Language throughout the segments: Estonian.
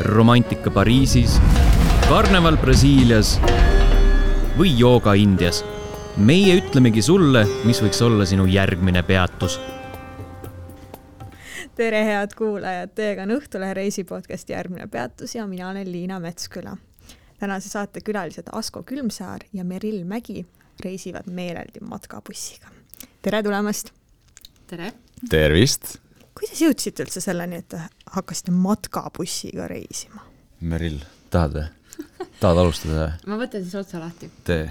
romantika Pariisis, karneval Brasiilias või jooga Indias. meie ütlemegi sulle, mis võiks olla sinu järgmine peatus. tere, head kuulajad, teiega on Õhtulehe reisipodcasti järgmine peatus ja mina olen Liina Metsküla. tänase saate külalised Asko Külmsaar ja Meril Mägi reisivad meeleldi matkabussiga. tere tulemast! tere! tervist! Kuidas jõudsite üldse selleni, et te hakkasite matkabussiga reisima? Meril, tahad või? tahad alustada? ma võtan siis otsa lahti. tee.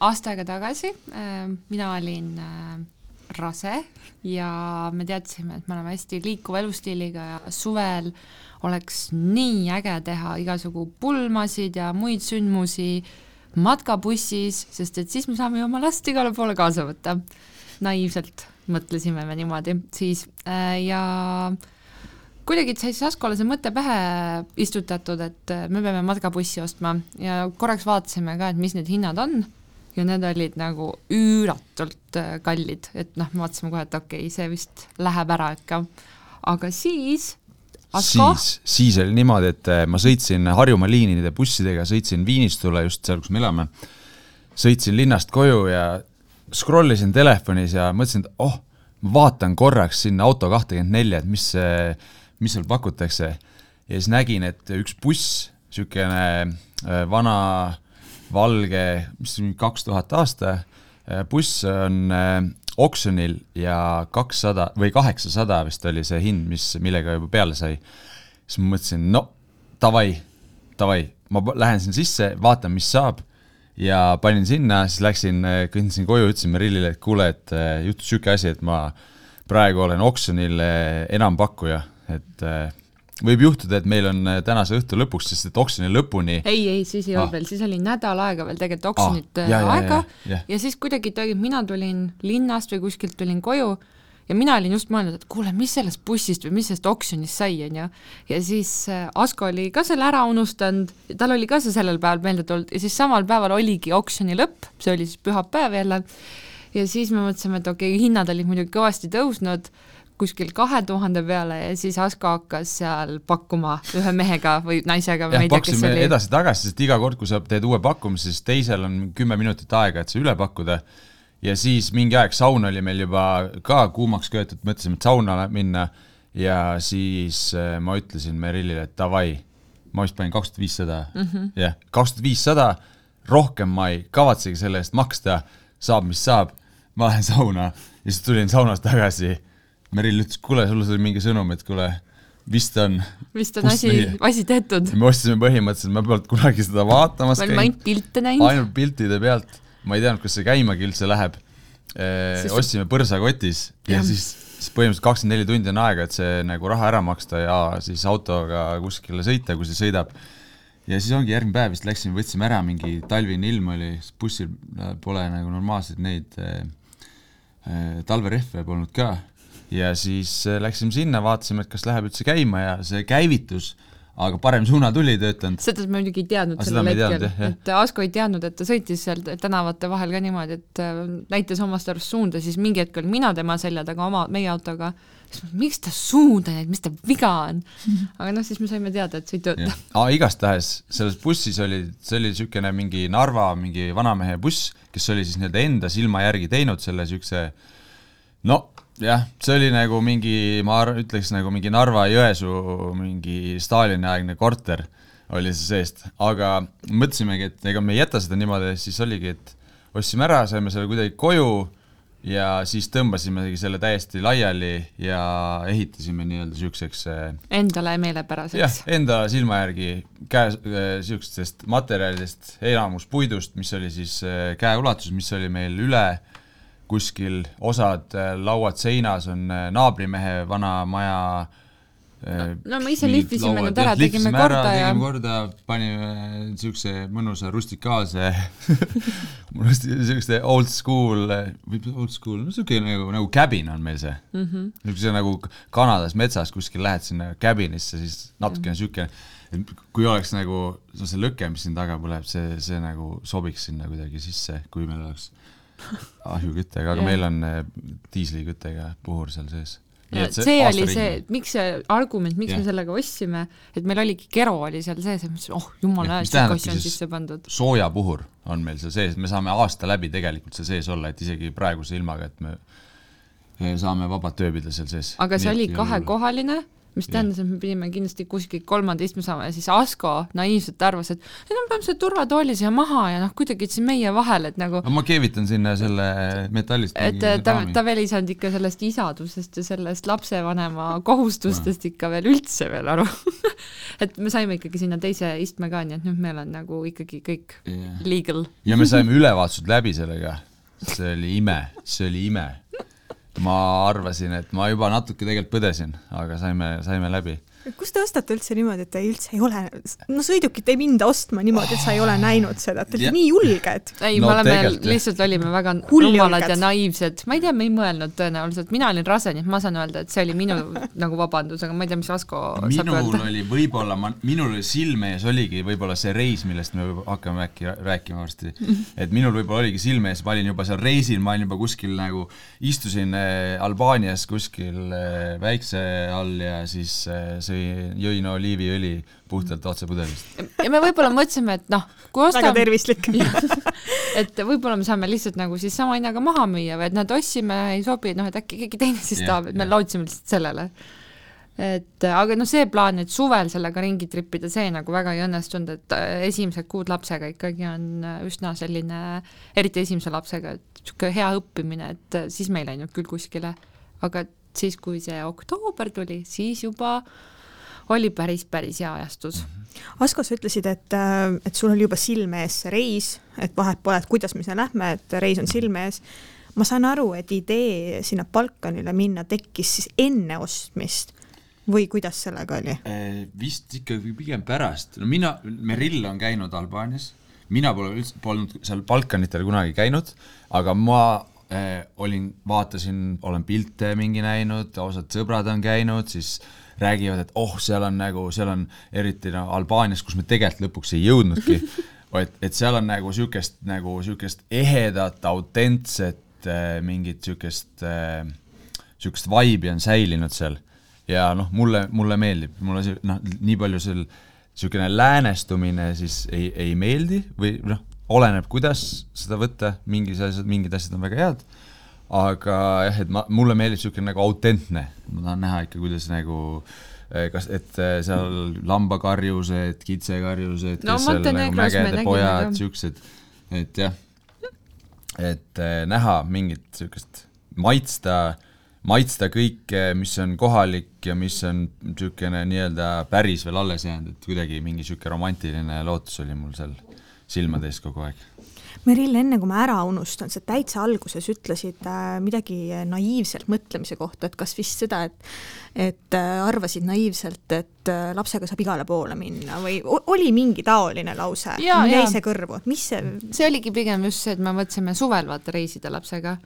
aasta aega tagasi äh, mina olin äh, rase ja me teadsime, et me oleme hästi liikuva elustiiliga ja suvel oleks nii äge teha igasugu pulmasid ja muid sündmusi matkabussis, sest et siis me saame ju oma last igale poole kaasa võtta. naiivselt mõtlesime me niimoodi siis äh, ja kuidagi sai Saskole see mõte pähe istutatud, et äh, me peame matkabussi ostma ja korraks vaatasime ka, et mis need hinnad on ja need olid nagu üüratult äh, kallid, et noh, me vaatasime kohe, et okei okay,, see vist läheb ära ikka. aga siis Asko? siis, siis oli niimoodi, et ma sõitsin Harjumaa liinide bussidega, sõitsin Viinistule, just seal, kus me elame, sõitsin linnast koju ja scroll isin telefonis ja mõtlesin, et oh, ma vaatan korraks sinna auto kahtekümmet nelja, et mis see, mis seal pakutakse. ja siis nägin, et üks buss, niisugune äh, vana valge, mis see on, kaks tuhat aasta, äh, buss on äh, oksjonil ja kakssada või kaheksasada vist oli see hind, mis, millega juba peale sai. siis ma mõtlesin, no davai, davai, ma lähen sinna sisse, vaatan, mis saab ja panin sinna, siis läksin, kõndisin koju, ütlesin Merillile, et kuule, et äh, juhtus niisugune asi, et ma praegu olen oksjonil äh, enampakkuja, et äh, võib juhtuda, et meil on tänase õhtu lõpuks, sest et oksjoni lõpuni ei, ei, siis ei ah. olnud veel, siis oli nädal aega veel tegelikult oksjonit ah, ja, aega ja, ja, ja. ja siis kuidagi, mina tulin linnast või kuskilt tulin koju ja mina olin just mõelnud, et kuule, mis sellest bussist või mis sellest oksjonist sai, on ju. ja siis äh, Asko oli ka selle ära unustanud, tal oli ka see sellel päeval meelde tulnud. Ja siis samal päeval oligi oksjoni lõpp, see oli siis pühapäev jälle, ja siis me mõtlesime, et okei okay,, hinnad olid muidugi kõvasti tõusnud, kuskil kahe tuhande peale ja siis Asko hakkas seal pakkuma ühe mehega või naisega või ma ei tea, kes oli. edasi-tagasi, sest iga kord, kui sa teed uue pakkumise, siis teisel on kümme minutit aega, et see üle pakkuda ja siis mingi aeg saun oli meil juba ka kuumaks köetud, mõtlesime, et sauna minna ja siis äh, ma ütlesin Merillile, et davai, ma vist panin kaks tuhat viissada, mhm. jah, kaks tuhat viissada, rohkem ma ei kavatsegi selle eest maksta, saab, mis saab, ma lähen sauna ja siis tulin saunast tagasi. Merill ütles, kuule, sulle tuli mingi sõnum, et kuule, vist on vist on asi, asi tehtud. me ostsime põhimõtteliselt, ma polnud kunagi seda vaatamas käinud. ainult pilte näinud. ainult piltide pealt ma ei teadnud, kas see käimagi üldse läheb e,. ostsime põrsakotis ja, ja siis, siis põhimõtteliselt kakskümmend neli tundi on aega, et see nagu raha ära maksta ja siis autoga kuskile sõita, kui see sõidab. ja siis ongi järgmine päev vist läksime, võtsime ära, mingi talvine ilm oli, bussil pole nagu normaalseid neid e, e, talverehve polnud ka. ja siis läksime sinna, vaatasime, et kas läheb üldse käima ja see käivitus aga parem suunatuli ei töötanud. seda me muidugi ei teadnud sellel hetkel, et Asko ei teadnud, et ta sõitis seal tänavate vahel ka niimoodi, et äh, näitas omast arust suunda, siis mingi hetk olin mina tema selja taga oma, meie autoga, siis ma, miks ta suunda näitab, mis tal viga on? aga noh, siis me saime teada, et see ei tööta. aa, igastahes selles bussis oli, see oli niisugune mingi Narva mingi vanamehe buss, kes oli siis nii-öelda enda silma järgi teinud selle niisuguse no jah, see oli nagu mingi, ma ütleks nagu mingi Narva-Jõesuu mingi Stalini-aegne korter oli see seest, aga mõtlesimegi, et ega me ei jäta seda niimoodi, siis oligi, et ostsime ära, saime selle kuidagi koju ja siis tõmbasimegi selle täiesti laiali ja ehitasime nii-öelda niisuguseks äh, Endale meelepäraseks. jah, enda silma järgi käe, niisugustest äh, materjalidest, enamus puidust, mis oli siis äh, käeulatuses, mis oli meil üle kuskil, osad äh, lauad seinas on äh, naabrimehe vana maja no, no me ise lihvisime need ära, tegime korda ja tegime korda, panime niisuguse mõnusa rustikaalse niisuguse old school, või old school, no niisugune nagu, nagu cabin on meil see mm. -hmm. niisuguse nagu Kanadas metsas kuskil lähed sinna cabin'isse, siis natukene niisugune mm -hmm kui oleks nagu no see lõke, mis siin taga põleb, see, see nagu sobiks sinna kuidagi sisse, kui meil oleks ahjuküttega, aga yeah. meil on äh, diisliküttega puhur seal sees. Nii see see oli ringi. see, miks see argument, miks Jah. me sellega ostsime, et meil oligi Kero oli seal sees ja ma mõtlesin, oh jumala hea, tähendabki asi on sisse pandud. soojapuhur on meil seal sees, me saame aasta läbi tegelikult seal sees olla, et isegi praeguse ilmaga, et me eh, saame vabalt ööbida seal sees. aga see oli kahekohaline, mis tähendas, et me pidime kindlasti kuskilt kolmanda istme saama ja siis Asko naiivselt arvas, et ei no me peame selle turvatooli siia maha ja noh, kuidagi see meie vahel, et nagu no ma keevitan sinna selle metallist et äh, ta, ta veel ei saanud ikka sellest isadusest ja sellest lapsevanema kohustustest ikka veel üldse veel aru. et me saime ikkagi sinna teise istme ka, nii et nüüd meil on nagu ikkagi kõik yeah. legal. ja me saime ülevaatused läbi sellega, see oli ime, see oli ime. Ma arvasin, et ma juba natuke tegelikult põdesin, aga saime, saime läbi. Kust te ostate üldse niimoodi, et te üldse ei ole, no sõidukit ei minda ostma niimoodi, et sa ei ole näinud seda, te olete nii julged. ei No me oleme lihtsalt olime väga rumalad ja naiivsed, ma ei tea, me ei mõelnud tõenäoliselt, mina olin rase, nii et ma saan öelda, et see oli minu nagu vabandus, aga ma ei tea, mis Asko saab minul öelda. oli võib-olla, ma, minul oli silme ees oligi võib-olla see reis, millest me hakkame äkki rääkima varsti. et minul võib-olla oligi silme ees, ma olin juba seal reisil, ma olin juba kuskil nagu, istusin äh, Albaanias kuskil äh, väikse all ja siis äh, sõi, jõin oliiviõli puhtalt otse pudelist. ja me võib-olla mõtlesime, et noh, kui väga ostame, tervislik. et võib-olla me saame lihtsalt nagu siis sama hinnaga maha müüa või et nad ostsime, ei sobi, noh et äkki keegi teine siis tahab, et me lootsime lihtsalt sellele. et aga noh, see plaan, et suvel sellega ringi tripida, see nagu väga ei õnnestunud, et äh, esimesed kuud lapsega ikkagi on äh, üsna selline, eriti esimese lapsega, et niisugune hea õppimine, et äh, siis me ei läinud küll kuskile. aga siis, kui see oktoober tuli, siis juba oli päris, päris hea ajastus. Asko, sa ütlesid, et, et sul oli juba silme ees see reis, et vahet pole, et kuidas me sinna lähme, et reis on silme ees. ma saan aru, et idee sinna Balkanile minna tekkis siis enne ostmist või kuidas sellega oli? Eh, vist ikkagi pigem pärast, no mina, Merill on käinud Albaanias, mina pole üldse, polnud seal Balkanitel kunagi käinud, aga ma eh, olin, vaatasin, olen pilte mingi näinud, osad sõbrad on käinud, siis räägivad, et oh, seal on nagu, seal on eriti no Albaanias, kus me tegelikult lõpuks ei jõudnudki, et, et seal on nagu niisugust, nagu niisugust ehedat, autentset eh, mingit niisugust eh, niisugust vibe'i on säilinud seal. Ja noh, mulle, mulle meeldib, mulle see noh, nii palju seal niisugune läänestumine siis ei, ei meeldi või noh, oleneb, kuidas seda võtta, mingis asjad, mingid asjad on väga head, aga jah, et ma, mulle meeldib niisugune nagu autentne, ma tahan näha ikka, kuidas nagu eh, kas, et eh, seal lambakarjused, kitsekarjused, No kes seal nagu mägede pojad, niisugused, et jah, et eh, näha mingit niisugust, maitsta, maitsta kõike, mis on kohalik ja mis on niisugune nii-öelda päris veel alles jäänud, et kuidagi mingi niisugune romantiline lootus oli mul seal silmade ees kogu aeg. Merill, enne kui ma ära unustan, sa täitsa alguses ütlesid äh, midagi naiivselt mõtlemise kohta, et kas vist seda, et et äh, arvasid naiivselt, et äh, lapsega saab igale poole minna või oli mingi taoline lause, mul jäi see kõrvu, mis see see oligi pigem just see, et me mõtlesime suvel vaata reisida lapsega,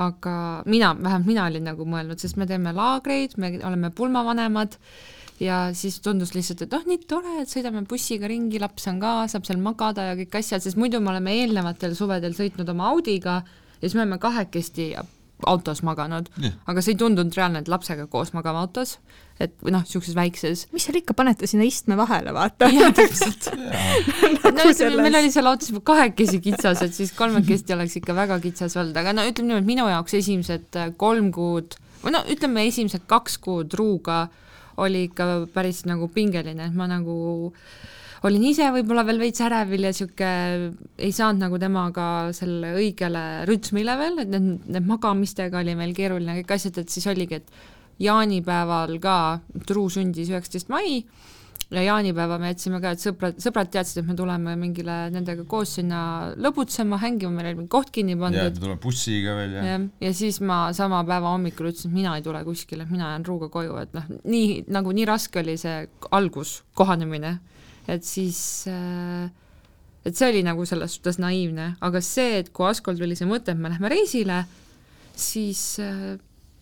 aga mina, vähemalt mina olin nagu mõelnud, sest me teeme laagreid, me oleme pulmavanemad ja siis tundus lihtsalt, et oh, nii tore, et sõidame bussiga ringi, laps on ka, saab seal magada ja kõik asjad, sest muidu me oleme eelnevatel suvedel sõitnud oma Audiga ja siis me oleme kahekesti autos maganud Jah. aga see ei tundunud reaalne, et lapsega koos magame autos, et või noh, niisuguses väikses mis seal ikka panete sinna istme vahele, vaata. jah, täpselt. no ütleme, meil oli seal autos juba kahekesi kitsas, et siis kolmekesti oleks ikka väga kitsas olnud, aga no ütleme niimoodi, minu jaoks esimesed äh, kolm kuud või no ütleme, esimesed kaks kuud Ruuga oli ikka päris nagu pingeline, et ma nagu olin ise võib-olla veel veits ärevil ja sihuke ei saanud nagu temaga selle õigele rütmile veel, et need, need magamistega oli meil keeruline kõik asjad, et siis oligi, et jaanipäeval ka, Truu sündis üheksateist mai ja jaanipäeva me jätsime ka, et sõbrad, sõbrad teadsid, et me tuleme mingile nendega koos sinna lõbutsema, hängima, meil oli mingi koht kinni ja pandud. tuleme bussiga veel ja, ja siis ma sama päeva hommikul ütlesin, et mina ei tule kuskile, mina jään Ruuga koju, et noh, nii nagu nii raske oli see algus, kohanemine, et siis äh, et see oli nagu selles suhtes naiivne, aga see, et kui Askol tuli see mõte, et me lähme reisile, siis äh,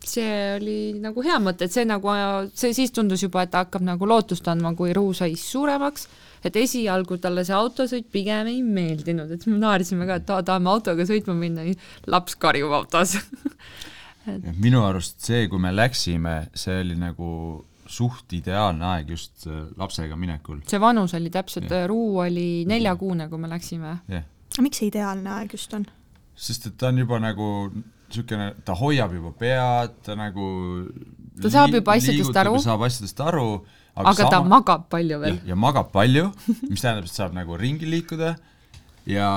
see oli nagu hea mõte, et see nagu, see siis tundus juba, et ta hakkab nagu lootust andma, kui Ruu sai suuremaks, et esialgu talle see autosõit pigem ei meeldinud, et me naersime ka, et ta- tahame autoga sõitma minna, laps karjub autos. jah, minu arust see, kui me läksime, see oli nagu suht ideaalne aeg just äh, lapsega minekul, see vanus oli täpselt Jah., Ruu oli neljakuune, kui me läksime. jah. miks see ideaalne aeg just on? sest et ta on juba nagu niisugune, ta hoiab juba pead, ta nagu Ta saab juba asjadest aru. saab asjadest aru, aga, aga ta magab palju veel ja,. magab palju, mis tähendab, et saab nagu ringi liikuda ja,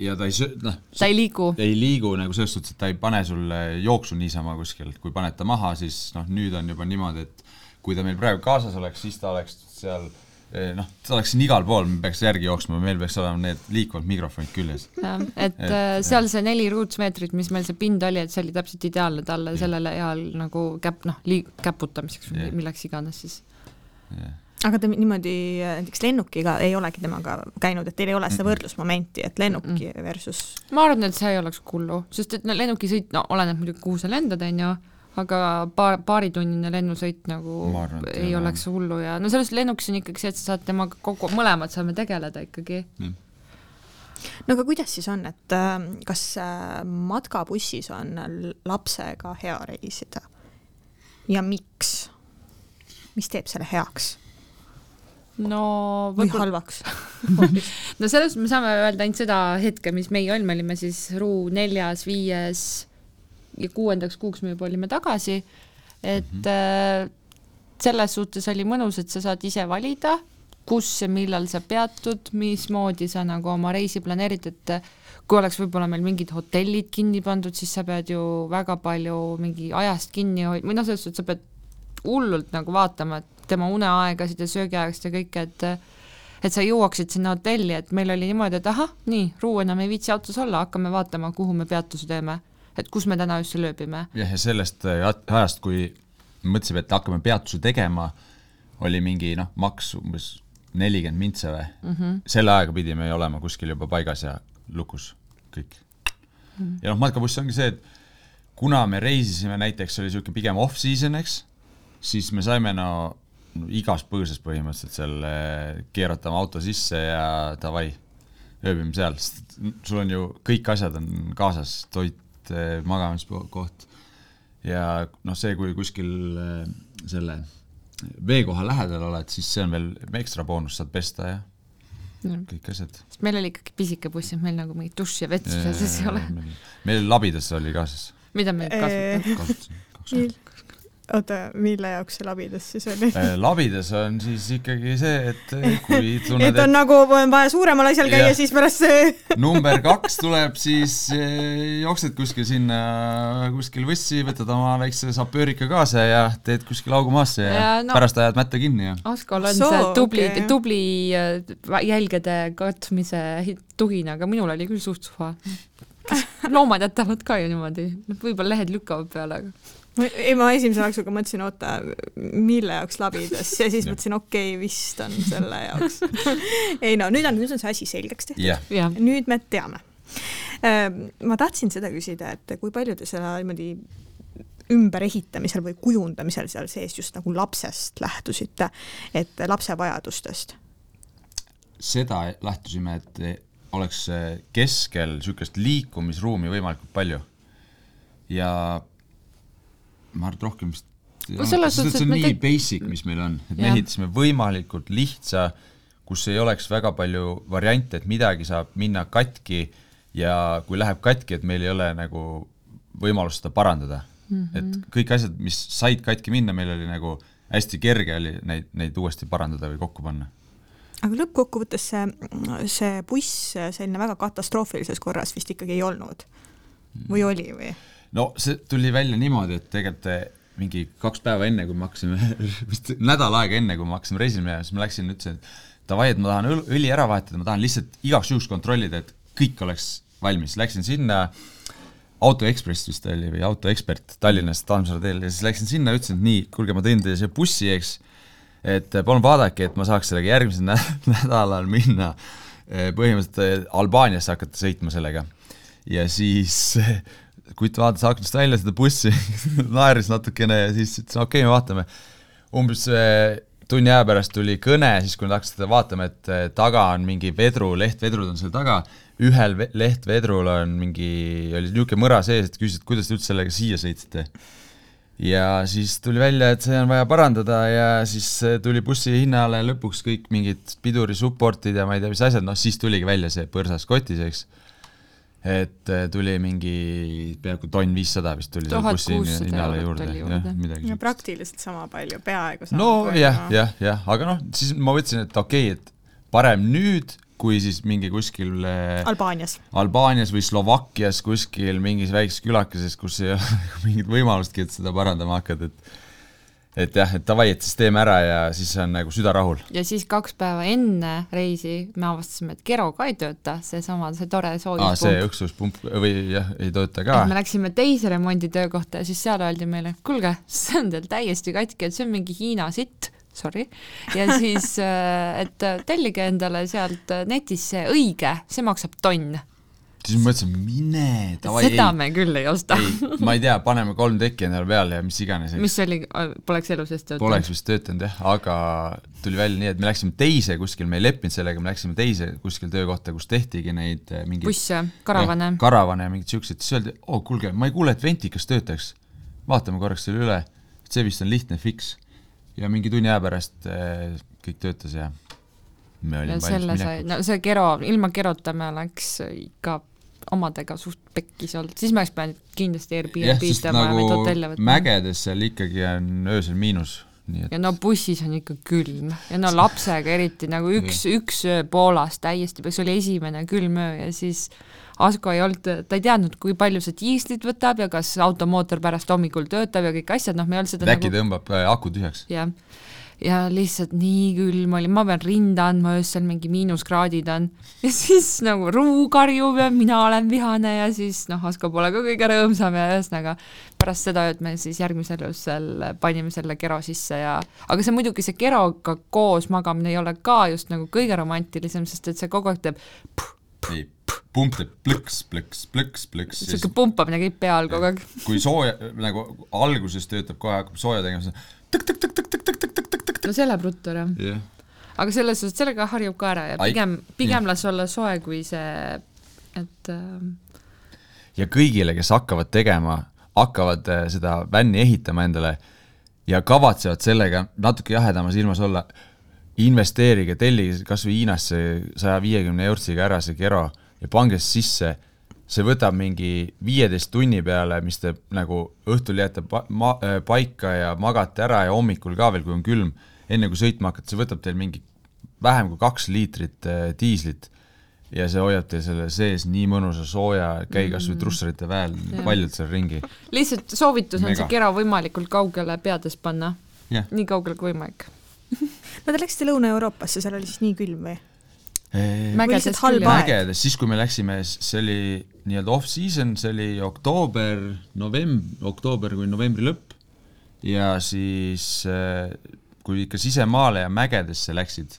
ja ta ei söö, noh, ta ei liigu. ei liigu nagu selles suhtes, et ta ei pane sulle jooksu niisama kuskil, kui paned ta maha, siis noh, nüüd on juba niimoodi, et kui ta meil praegu kaasas oleks, siis ta oleks seal noh, ta oleks siin igal pool, me peaks järgi jooksma, meil peaks olema need liikuvad mikrofonid küljes. jah, et äh, seal see neli ruutmeetrit, mis meil see pind oli, et see oli täpselt ideaalne talle sellele eal nagu käp-, noh, liig-, käputamiseks või milleks iganes siis. aga te niimoodi äh, näiteks lennukiga ei olegi temaga käinud, et teil ei ole seda võrdlusmomenti, et lennuki versus ma arvan, et see ei oleks hullu, sest et no lennukisõit, no oleneb muidugi, kuhu sa lendad, on ju, aga paar, paaritunnine lennusõit nagu arvan, ei ole. oleks hullu ja no selles lennukis on ikkagi see, et sa saad temaga kogu, mõlemad saame tegeleda ikkagi. no aga kuidas siis on, et äh, kas äh, matkabussis on lapsega hea reisida ja miks? mis teeb selle heaks no või halvaks? no selles me saame öelda ainult seda hetke, mis meie olime, olime siis Ruu neljas, viies ja kuuendaks kuuks me juba olime tagasi, et mm -hmm. selles suhtes oli mõnus, et sa saad ise valida, kus ja millal sa peatud, mismoodi sa nagu oma reisi planeerid, et kui oleks võib-olla meil mingid hotellid kinni pandud, siis sa pead ju väga palju mingi ajast kinni hoidma, või noh, selles suhtes sa pead hullult nagu vaatama, et tema uneaegasid ja söögiaegasid ja kõike, et et sa jõuaksid sinna hotelli, et meil oli niimoodi, et ahah, nii, Ruu enam ei viitsi autos olla, hakkame vaatama, kuhu me peatuse teeme. Et kus me täna öösel ööbime. jah, ja sellest äh, ajast, kui mõtlesime, et hakkame peatuse tegema, oli mingi noh, maks umbes nelikümmend mintse või mm. -hmm. selle ajaga pidime olema kuskil juba paigas ja lukus kõik mm. -hmm. ja noh, matkabuss ongi see, et kuna me reisisime näiteks, oli niisugune pigem off-season, eks, siis me saime no, igas põõsas põhimõtteliselt seal eh, keerata oma auto sisse ja davai, ööbime seal, sest sul on ju kõik asjad on kaasas, toit, magamiskoht ja noh, see, kui kuskil eh, selle veekoha lähedal oled, siis see on veel ekstra boonus, saad pesta ja kõik asjad. sest meil oli ikkagi pisike buss, et meil nagu mingit duši ja vett sees ei ole. meil labidas oli kaasas, mida me Ee. oota, mille jaoks see labidas siis oli? Eh, labidas on siis ikkagi see, et kui et tunned, on et nagu on vaja suuremal asjal käia, siis pärast see number kaks tuleb, siis eh, jooksed kuskil sinna, kuskil võssi, võtad oma väikse sapöörika kaasa ja teed kuskil augu maasse ja, Ja no- pärast ajad mätta kinni ja Askol on Soo, see tubli okay., tubli äh, jälgede katmise hi- tuhin, aga minul oli küll suht suva. loomad jätavad ka ju niimoodi, võib-olla lehed lükkavad peale, aga ei, ma esimese laksuga mõtlesin, oota, mille jaoks labidas ja siis mõtlesin, okei okay,, vist on selle jaoks. ei no nüüd on, nüüd on see asi selgeks tehtud jah, jah, nüüd me teame. ma tahtsin seda küsida, et kui palju te selle niimoodi ümberehitamisel või kujundamisel seal sees just nagu lapsest lähtusite, et lapse vajadustest? seda lähtusime, et oleks keskel niisugust liikumisruumi võimalikult palju. ja ma arvan, et rohkem vist No selles Sest et suhtes, see et on nii teg- basic, mis meil on, et me ehitasime võimalikult lihtsa, kus ei oleks väga palju variante, et midagi saab minna katki ja kui läheb katki, et meil ei ole nagu võimalust seda parandada mm. -hmm. et kõik asjad, mis said katki minna, meil oli nagu hästi kerge oli neid, neid uuesti parandada või kokku panna aga lõppkokkuvõttes see, see buss selline väga katastroofilises korras vist ikkagi ei olnud või oli või? No see tuli välja niimoodi, et tegelikult mingi kaks päeva enne, kui me hakkasime, vist nädal aega enne, kui me hakkasime reisile minema, siis ma läksin, ütlesin, et davai, et ma tahan õl- õli ära vahetada, ma tahan lihtsalt igaks juhuks kontrollida, et kõik oleks valmis, läksin sinna, Auto Ekspress vist oli või Autoekspert Tallinnast Tammsaare teel ja siis läksin sinna, ütlesin, et nii, kuulge, ma tõin teile siia bussi, eks, et palun vaadake, et ma saaks sellega järgmisel nä nädalal minna põhimõtteliselt eh, Albaaniasse hakata sõitma sellega. ja siis kutt vaatas aknast välja seda bussi, naeris natukene ja siis ütles, okei okay,, me vaatame. umbes eh, tunni aja pärast tuli kõne, siis kui nad hakkasid seda vaatama, et eh, taga on mingi vedru, lehtvedrud on seal taga, ühel ve- lehtvedrul on mingi, oli niisugune mõra sees, et küsisid, kuidas te üldse sellega siia sõitsite. ja siis tuli välja, et see on vaja parandada ja siis äh, tuli bussi hinnale lõpuks kõik mingid piduri support'id ja ma ei tea, mis asjad, noh siis tuligi välja see põrsas kotis, eks. Et äh, tuli mingi peaaegu tonn viissada vist tuli selle bussi 1600 hinnale eurot juurde, oli jah, juurde. midagi ja siukest. praktiliselt sama palju, peaaegu sama no palju. jah, jah, jah, aga noh, siis ma mõtlesin, et okei okay,, et parem nüüd, kui siis mingi kuskil äh, Albaanias. Albaanias või Slovakkias kuskil mingis väikses külakeses, kus ei ole mingit võimalustki, et seda parandama hakkad, et et jah, et davai, et siis teeme ära ja siis on nagu süda rahul. ja siis kaks päeva enne reisi me avastasime, et Kero ka ei tööta, seesama, see tore aa, see soojuspump. õksuspump või jah, ei tööta ka me läksime teise remonditöökohta ja siis seal öeldi meile, kuulge, see on teil täiesti katki, et see on mingi Hiina sitt, sorry, ja siis, et tellige endale sealt netist see õige, see maksab tonn. Siis ma mõtlesin, mine, davai, seda ei, me küll ei osta. ma ei tea, paneme kolm tekki endale peale ja mis iganes, mis oli, poleks elu sees töötanud. poleks vist töötanud jah, aga tuli välja nii, et me läksime teise kuskil, me ei leppinud sellega, me läksime teise kuskil töökohta, kus tehtigi neid eh, mingeid busse, karavane karavane ja mingid siuksed, siis öeldi, oo kuulge, ma ei kuule, et ventikas töötaks. vaatame korraks selle üle, see vist on lihtne fix. ja mingi tunni aja pärast eh, kõik töötas ja me ja olime selle valmis sai, minekuks. no see Kero, ilma Kerota me oleks ikka omadega suht pekkis olnud, siis me oleks pidanud kindlasti Airbnb-d ja nagu hotelli võtma. mägedes seal ikkagi on öösel miinus, nii et ja no bussis on ikka külm ja no lapsega eriti nagu üks, üks öö Poolas täiesti, see oli esimene külm öö ja siis Asko ei olnud, ta ei teadnud, kui palju see diislit võtab ja kas automootor pärast hommikul töötab ja kõik asjad, noh, me ei olnud seda äkki nagu tõmbab äh, aku tühjaks. jah, ja lihtsalt nii külm oli, ma pean rinda andma öösel, mingi miinuskraadid on ja siis nagu ruu karjub ja mina olen vihane ja siis noh, Asko pole ka kõige rõõmsam ja ühesõnaga pärast seda ööd me siis järgmisel öösel panime selle Kero sisse ja aga see muidugi see Keroga koos magamine ei ole ka just nagu kõige romantilisem, sest et see kogu aeg teeb ei, pump teeb plõks, plõks, plõks, plõks. siuke pumpamine käib pea all kogu aeg. kui sooja, nagu alguses töötab kohe, hakkab sooja tegema, siis no see läheb ruttu ära, jah. aga selles suhtes sellega harjub ka ära ja pigem, pigem las olla soe, kui see, et äh, ja kõigile, kes hakkavad tegema, hakkavad seda vänni ehitama endale ja kavatsevad sellega natuke jahedamas ilmas olla, investeerige, tellige kas või Hiinasse saja viiekümne eurtsiga ära see Kero ja pange sisse, see võtab mingi viieteist tunni peale, mis te nagu õhtul jääte pa-, ma-, paika ja magate ära ja hommikul ka veel, kui on külm, enne kui sõitma hakkate, see võtab teil mingi vähem kui kaks liitrit äh, diislit ja see hoiab teil selle sees nii mõnusa sooja, käi kas või trussarite väel paljalt seal ringi. lihtsalt soovitus on Mega. see kera võimalikult kaugele peades panna, jah. nii kaugele kui võimalik. no te läksite Lõuna-Euroopasse, seal oli siis nii külm või? Mägedes küll jah mägedes, siis kui me läksime, see oli nii-öelda off-season, see oli oktoober, november, oktoober kui novembri lõpp. Ja siis äh, kui ikka sisemaale ja mägedesse läksid,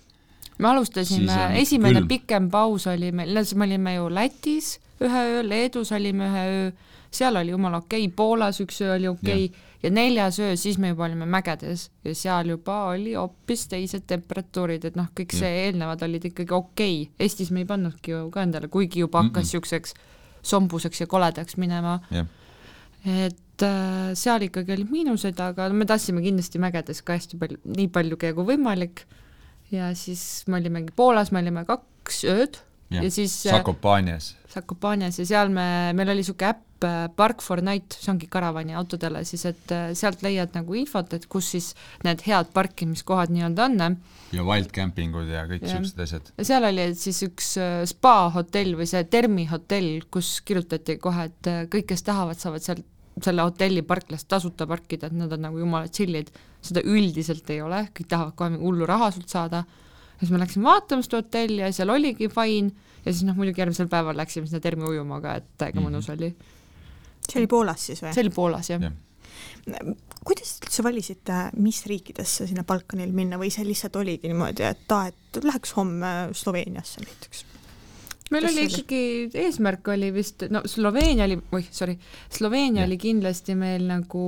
me alustasime esimene külm. pikem paus oli meil, me olime ju Lätis ühe öö, Leedus olime ühe öö, seal oli jumala okei okay,, Poolas üks öö oli okei okay, ja neljas öö, siis me juba olime mägedes ja seal juba oli hoopis teised temperatuurid, et noh, kõik see eelnevad olid ikkagi okei okay.. Eestis me ei pannudki ju ka endale, kuigi juba hakkas niisuguseks sombuseks ja koledaks minema jah. et äh, seal ikkagi olid miinused, aga me tahtsime kindlasti mägedes ka hästi palju, nii palju käia kui võimalik ja siis me olimegi Poolas, me olime kaks ööd ja, ja siis äh, Sakopanias, Sakopanias ja seal me, meil oli niisugune äpp äh, Park for Night, see ongi karavani autodele siis, et äh, sealt leiad nagu infot, et kus siis need head parkimiskohad nii-öelda on ja wildcampingud ja kõik siuksed asjad. ja seal oli siis üks äh, spa-hotell või see termihotell, kus kirjutati kohe, et kõik, kes tahavad, saavad seal selle hotelli parklas tasuta parkida, et nad on nagu jumala chill'id. seda üldiselt ei ole, kõik tahavad kohe hullu raha sult saada. Ja siis me läksime vaatama seda hotelli ja seal oligi fine ja siis noh, muidugi järgmisel päeval läksime sinna termi ujuma ka, et täiega Mhm. mõnus oli. see oli Poolas siis või? see oli Poolas jah Jah. kuidas te üldse valisite, mis riikidesse sinna Balkanil minna või see lihtsalt oligi niimoodi, et aa, et läheks homme Sloveeniasse näiteks? Meil oli ikkagi, eesmärk oli vist, no Sloveenia oli, oih, sorry, Sloveenia Jah. oli kindlasti meil nagu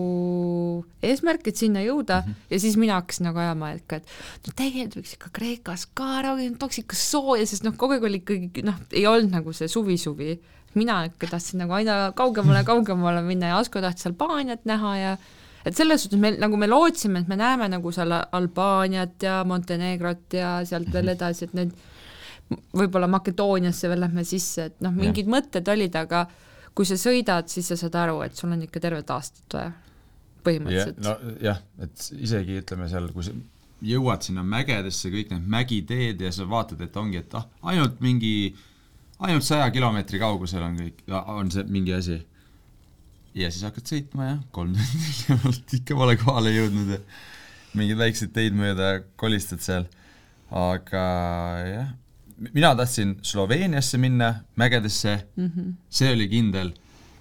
eesmärk, et sinna jõuda mm -hmm. ja siis mina hakkasin nagu ajama, et ka, et no tegelikult võiks ikka Kreekas ka ära tooks ikka sooja, sest noh, kogu aeg oli ikkagi noh, ei olnud nagu see suvi-suvi. mina ikka tahtsin nagu aina kaugemale, kaugemale minna ja Asko tahtis Albaaniat näha ja et selles suhtes me nagu me lootsime, et me näeme nagu seal Albaaniat ja Montenegrot ja sealt veel edasi, et need võib-olla Makedooniasse veel lähme sisse, et noh, mingid mõtted olid, aga kui sa sõidad, siis sa saad aru, et sul on ikka tervet aastat vaja, põhimõtteliselt no jah, et isegi ütleme seal, kui sa jõuad sinna mägedesse, kõik need mägiteed ja sa vaatad, et ongi, et ah, ainult mingi, ainult saja kilomeetri kaugusel on kõik, on see mingi asi. ja siis hakkad sõitma ja kolm tundi hiljemalt ikka pole kohale jõudnud ja mingeid väikseid teid mööda kolistad seal. aga jah, mina tahtsin Sloveeniasse minna, mägedesse mm, -hmm. see oli kindel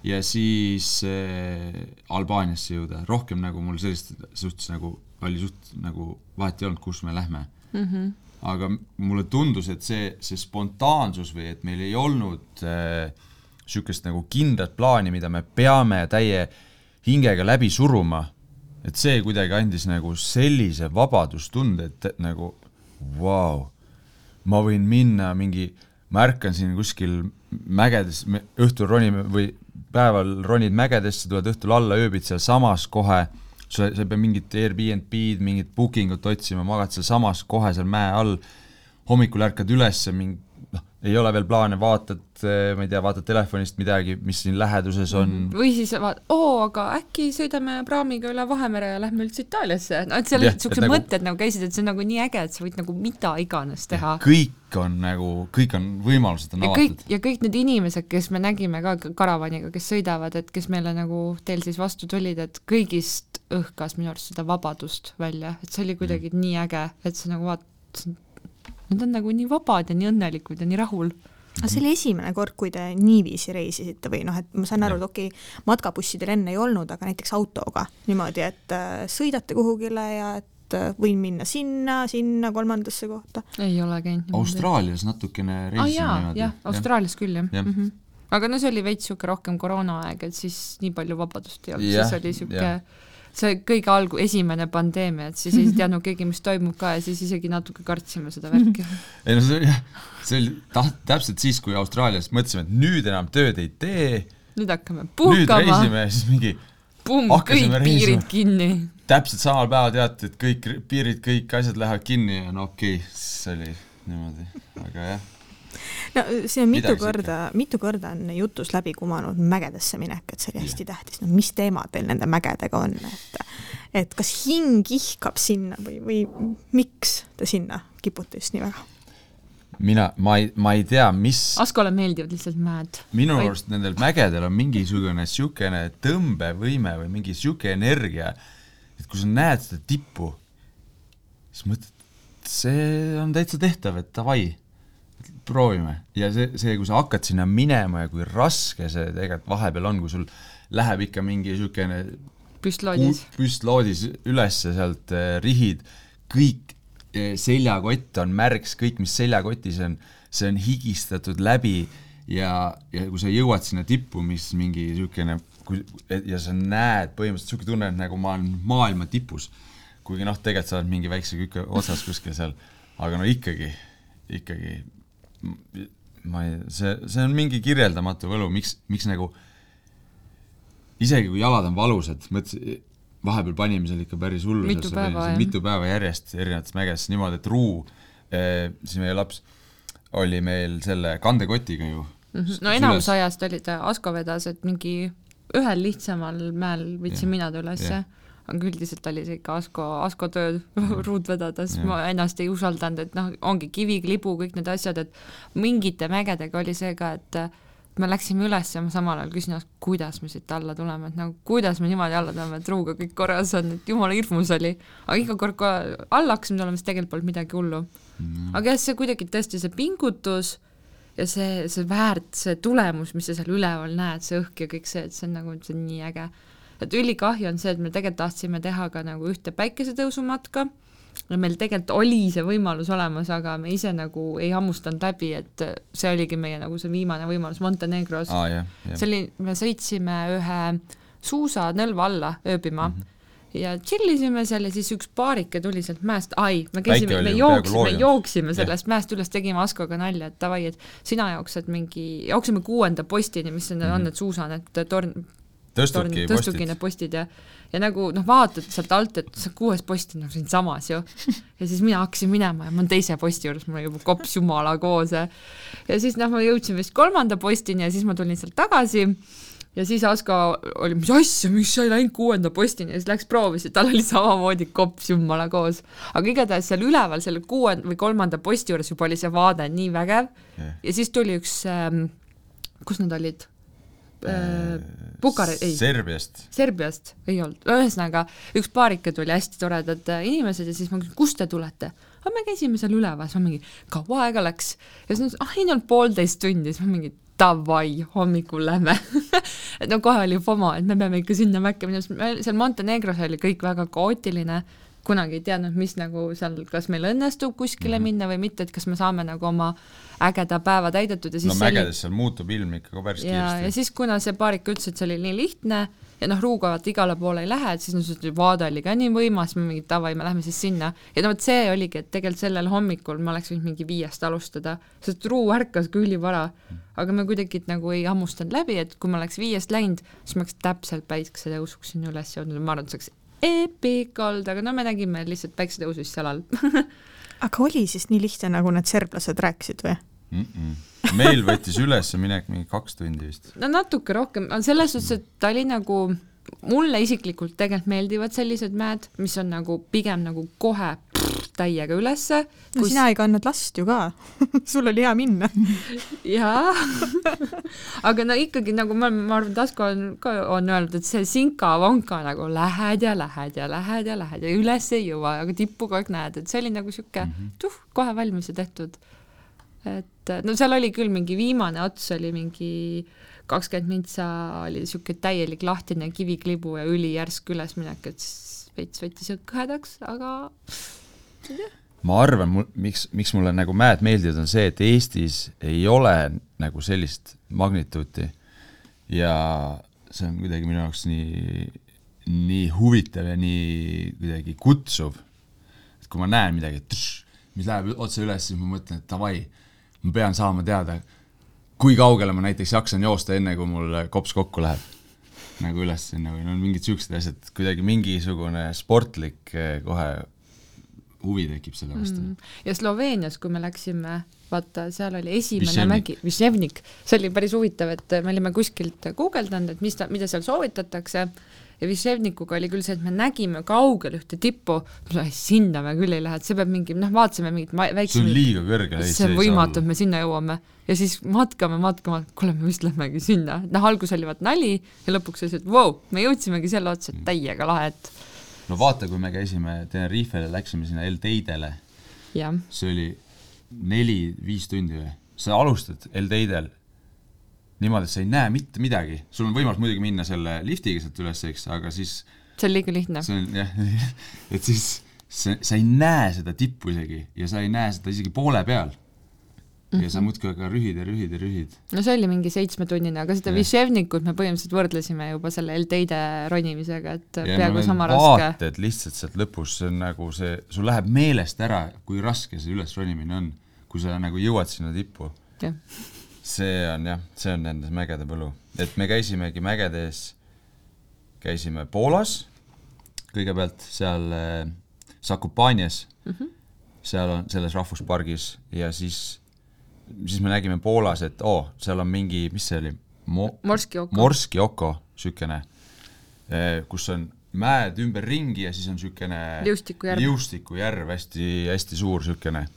ja siis äh, Albaaniasse jõuda, rohkem nagu mul sellist suhtes nagu oli suht nagu vahet ei olnud, kus me lähme mm. -hmm. aga mulle tundus, et see, see spontaansus või et meil ei olnud niisugust äh, nagu kindlat plaani, mida me peame täie hingega läbi suruma, et see kuidagi andis nagu sellise vabadustunde, et nagu vau wow, ma võin minna mingi, ma ärkan siin kuskil mägedes, õhtul ronime või päeval ronid mägedesse, tuled õhtul alla, ööbid sealsamas kohe, sa, sa ei pea mingit Airbnb-d, mingit booking ut otsima, magad sealsamas kohe seal mäe all, hommikul ärkad üles, mingi noh, ei ole veel plaane, vaatad, ma ei tea, vaatad telefonist midagi, mis siin läheduses on mm. või siis vaat-, oo, aga äkki sõidame praamiga üle Vahemere ja lähme üldse Itaaliasse, no et seal Jah, niisugused nagu- mõtted nagu käisid, et see on nagu nii äge, et sa võid nagu mida iganes teha. kõik on nagu, kõik on, võimalused on ja avatud. ja kõik need inimesed, kes me nägime ka karavaniga, kes sõidavad, et kes meile nagu teel siis vastu tulid, et kõigist õhkas minu arust seda vabadust välja, et see oli kuidagi mm. nii äge, et sa nagu vaatasid, nad on nagu nii vabad ja nii õnnelikud ja nii rahul. aga see oli esimene kord, kui te niiviisi reisisite või noh, et ma saan aru, et okei okay,, matkabussidel enne ei olnud, aga näiteks autoga niimoodi, et äh, sõidate kuhugile ja et äh, võin minna sinna, sinna, kolmandasse kohta. ei ole käinud. Austraalias natukene reisisime jaa, niimoodi. jah, Austraalias küll jah Jah. mm. -hmm. aga no see oli veits niisugune rohkem koroonaaeg, et siis nii palju vabadust ei olnud, siis oli niisugune. See kõige algu-, esimene pandeemia, et siis ei teadnud keegi, mis toimub ka ja siis isegi natuke kartsime seda värki. ei no see oli jah, see oli taht-, täpselt siis, kui Austraalias mõtlesime, et nüüd enam tööd ei tee, nüüd hakkame nüüd puhkama, reisime ja siis mingi hakkasime kõik reisima. piirid kinni. täpselt samal päeval teati, et kõik ri- piirid, kõik asjad lähevad kinni ja no okei okay,, see oli niimoodi, aga jah. No see on mitu Midagi korda, mitu korda on jutus läbi kumanud mägedesse minek, et see oli hästi tähtis, no mis teema teil nende mägedega on, et et kas hing ihkab sinna või, või miks te sinna kipute just nii väga? mina, ma ei, ma ei tea, mis Askole meeldivad lihtsalt mäed. minu Või- arust nendel mägedel on mingisugune niisugune tõmbevõime või mingi niisugune energia, et kui sa näed seda tippu, siis mõtled, et see on täitsa tehtav, et davai, proovime. ja see, see, kui sa hakkad sinna minema ja kui raske see tegelikult vahepeal on, kui sul läheb ikka mingi niisugune püstloodis. püstloodis ülesse sealt eh, rihid, kõik eh, seljakott on märgs, kõik, mis seljakotis on, see on higistatud läbi ja, ja kui sa jõuad sinna tippu, mis mingi niisugune, kui, ja sa näed põhimõtteliselt niisugune tunne, et nagu ma olen maailma tipus. kuigi noh, tegelikult sa oled mingi väikse küke otsas kuskil seal, aga no ikkagi, ikkagi ma ei, see, see on mingi kirjeldamatu võlu, miks, miks nagu isegi kui jalad on valusad, mõtlesin, vahepeal panime seal ikka päris hullu Mitu päeva, jah. mitu päeva järjest erinevates mägedes niimoodi, et Ruu eh,, siis meie laps oli meil selle kandekotiga ju Mm -hmm. no enamus ajast oli ta Asko vedas, et mingi ühel lihtsamal mäel võtsin Jah. mina ta ülesse Jah. Aga üldiselt oli see ikka Asko, Asko töö ruut vedada, sest Jah. ma ennast ei usaldanud, et noh, ongi kiviklibu, kõik need asjad, et mingite mägedega oli see ka, et me läksime üles ja ma samal ajal küsin, kuidas me siit alla tuleme, et nagu kuidas me niimoodi alla tuleme, et ruuga kõik korras on, et jumala hirmus oli. aga iga kord, kui alla hakkasime tulema, siis tegelikult polnud midagi hullu Mhm. aga jah, see kuidagi tõesti see pingutus ja see, see väärt, see tulemus, mis sa seal üleval näed, see õhk ja kõik see, et see on nagu, see on nii äge. Et ülikahju on see, et me tegelikult tahtsime teha ka nagu ühte päikesetõusumatka, ja meil tegelikult oli see võimalus olemas, aga me ise nagu ei hammustanud läbi, et see oligi meie nagu see viimane võimalus Montenegros aa jah, jah. see oli, me sõitsime ühe suusanõlva alla ööbima mm. -hmm. ja tšillisime seal ja siis üks paarike tuli sealt mäest, ai, me käisime, me jooksime, jooksime sellest mäest üles, tegime Askoga nalja, et davai, et sina jooksed mingi, jookseme kuuenda postini, mis on mm, -hmm. on need suusa, need torn, torn, tõstuki tõstuki postid need postid ja ja nagu noh, vaatad sealt alt, et see kuues post on nagu siinsamas ju. ja siis mina hakkasin minema ja ma olen teise posti juures, mul oli juba kops jumala koos ja ja siis noh, ma jõudsin vist kolmanda postini ja siis ma tulin sealt tagasi ja siis Asko oli, mis asja, miks sa ei läinud kuuenda postini ja siis läks proovis ja tal oli samamoodi kops jumala koos. aga igatahes seal üleval, selle kuuenda või kolmanda posti juures juba oli see vaade nii vägev Jah. ja siis tuli üks ähm,, kus nad olid äh, Bukare-, ei. Serbiast. Serbiast ei olnud, ühesõnaga üks paarike tuli, hästi toredad äh, inimesed ja siis ma küsin, kust te tulete? aga me käisime seal üleval, siis ma mingi, kaua aega läks? ja siis nad ütlesid, ah no poolteist tundi, siis ma mingi davai, hommikul lähme. Et no kohe oli FOMO, et me peame ikka sinna mäkke minema, seal Montenegros oli kõik väga kaootiline, kunagi ei teadnud, mis nagu seal, kas meil õnnestub kuskile mm -hmm. minna või mitte, et kas me saame nagu oma ägeda päeva täidetud ja siis no oli- mägedes seal muutub ilm ikka ka päris ja, ja kiiresti siis, kuna see paarik ütles, et see oli nii lihtne ja noh, Ruuga vaata igale poole ei lähe, et siis nad ütlesid, vaade oli ka nii võimas, me mingi davai, me lähme siis sinna. ja no vot see oligi, et tegelikult sellel hommikul ma oleks võinud mingi viiest alustada, sest Ruu ärkas ka ülivara. aga me kuidagi nagu ei hammustanud läbi, et kui ma oleks viiest läinud, siis ma oleks täpselt päiksetõusuks sinna üles jõudnud ja ma arvan, et see oleks epic olnud, aga no me nägime lihtsalt päiksetõusu siis seal all aga oli siis nii lihtne, nagu need serblased rääkisid või? mm. -mm. meil võttis ülesminek mingi kaks tundi vist. no natuke rohkem, selles suhtes, et ta oli nagu, mulle isiklikult tegelikult meeldivad sellised mäed, mis on nagu pigem nagu kohe pff, täiega ülesse no kus... sina ei kandnud last ju ka sul oli hea minna. jaa aga no ikkagi nagu ma, ma arvan, et Asko on ka on öelnud, et see sinka-vonka nagu lähed ja lähed ja lähed ja lähed ja üles ei jõua, aga tippu kogu aeg näed, et see oli nagu sihuke mm -hmm. tuh, kohe valmis ja tehtud. et no seal oli küll mingi viimane ots oli mingi kakskümmend mintsa oli sihuke täielik lahtine kiviklibu ja ülijärsk ülesminek, et veits võttis kõhedaks, aga ma arvan, mul, miks, miks mulle nagu mäed meeldivad, on see, et Eestis ei ole nagu sellist magnituuti ja see on kuidagi minu jaoks nii, nii huvitav ja nii kuidagi kutsuv. et kui ma näen midagi, mis läheb otse üles, siis ma mõtlen, et davai, ma pean saama teada, kui kaugele ma näiteks jaksan joosta, enne kui mul kops kokku läheb. nagu üles sinna või no mingid siuksed asjad, kuidagi mingisugune sportlik eh, kohe huvi tekib selle vastu mm.. ja Sloveenias, kui me läksime, vaata, seal oli esimene Višjevnik. mägi, Višjevnik, see oli päris huvitav, et me olime kuskilt guugeldanud, et mis ta, mida seal soovitatakse ja Višjevnikuga oli küll see, et me nägime kaugel ühte tippu, sinna me küll ei lähe, et see peab mingi, noh, vaatasime mingit ma- see on liiga kõrge. see on võimatu, et me sinna jõuame. Ja siis matkame, matkame, kuule, me vist lähmegi sinna, noh, alguses oli vaat nali ja lõpuks oli see, et vau wow,, me jõudsimegi selle otsa, et täiega lahe, et no vaata, kui me käisime Tenerifele, läksime sinna El Teidele, see oli neli-viis tundi või, sa alustad El Teidel niimoodi, et sa ei näe mitte midagi, sul on võimalus muidugi minna selle liftiga sealt üles, eks, aga siis see on liiga lihtne. see on jah, et siis sa, sa ei näe seda tippu isegi ja sa ei näe seda isegi poole peal. ja Mhm. sa muudkui aga rühid ja rühid ja rühid. no see oli mingi seitsmetunnine, aga seda Jah. Višjevnikut me põhimõtteliselt võrdlesime juba selle El-Teide ronimisega, et ja peaaegu sama raske. vaated lihtsalt sealt lõpus, see on nagu see, sul läheb meelest ära, kui raske see ülesronimine on, kui sa nagu jõuad sinna tippu. See on jah, see on nende mägede põlu, et me käisimegi mägedes, käisime Poolas kõigepealt seal äh, Zakopanias mm. -hmm. seal on selles rahvuspargis ja siis, siis me nägime Poolas, et oo oh,, seal on mingi, mis see oli Mo, Morski oko. Morski oko, niisugune, kus on mäed ümberringi ja siis on niisugune Liustikujärv. liustikujärv hästi, hästi suur niisugune.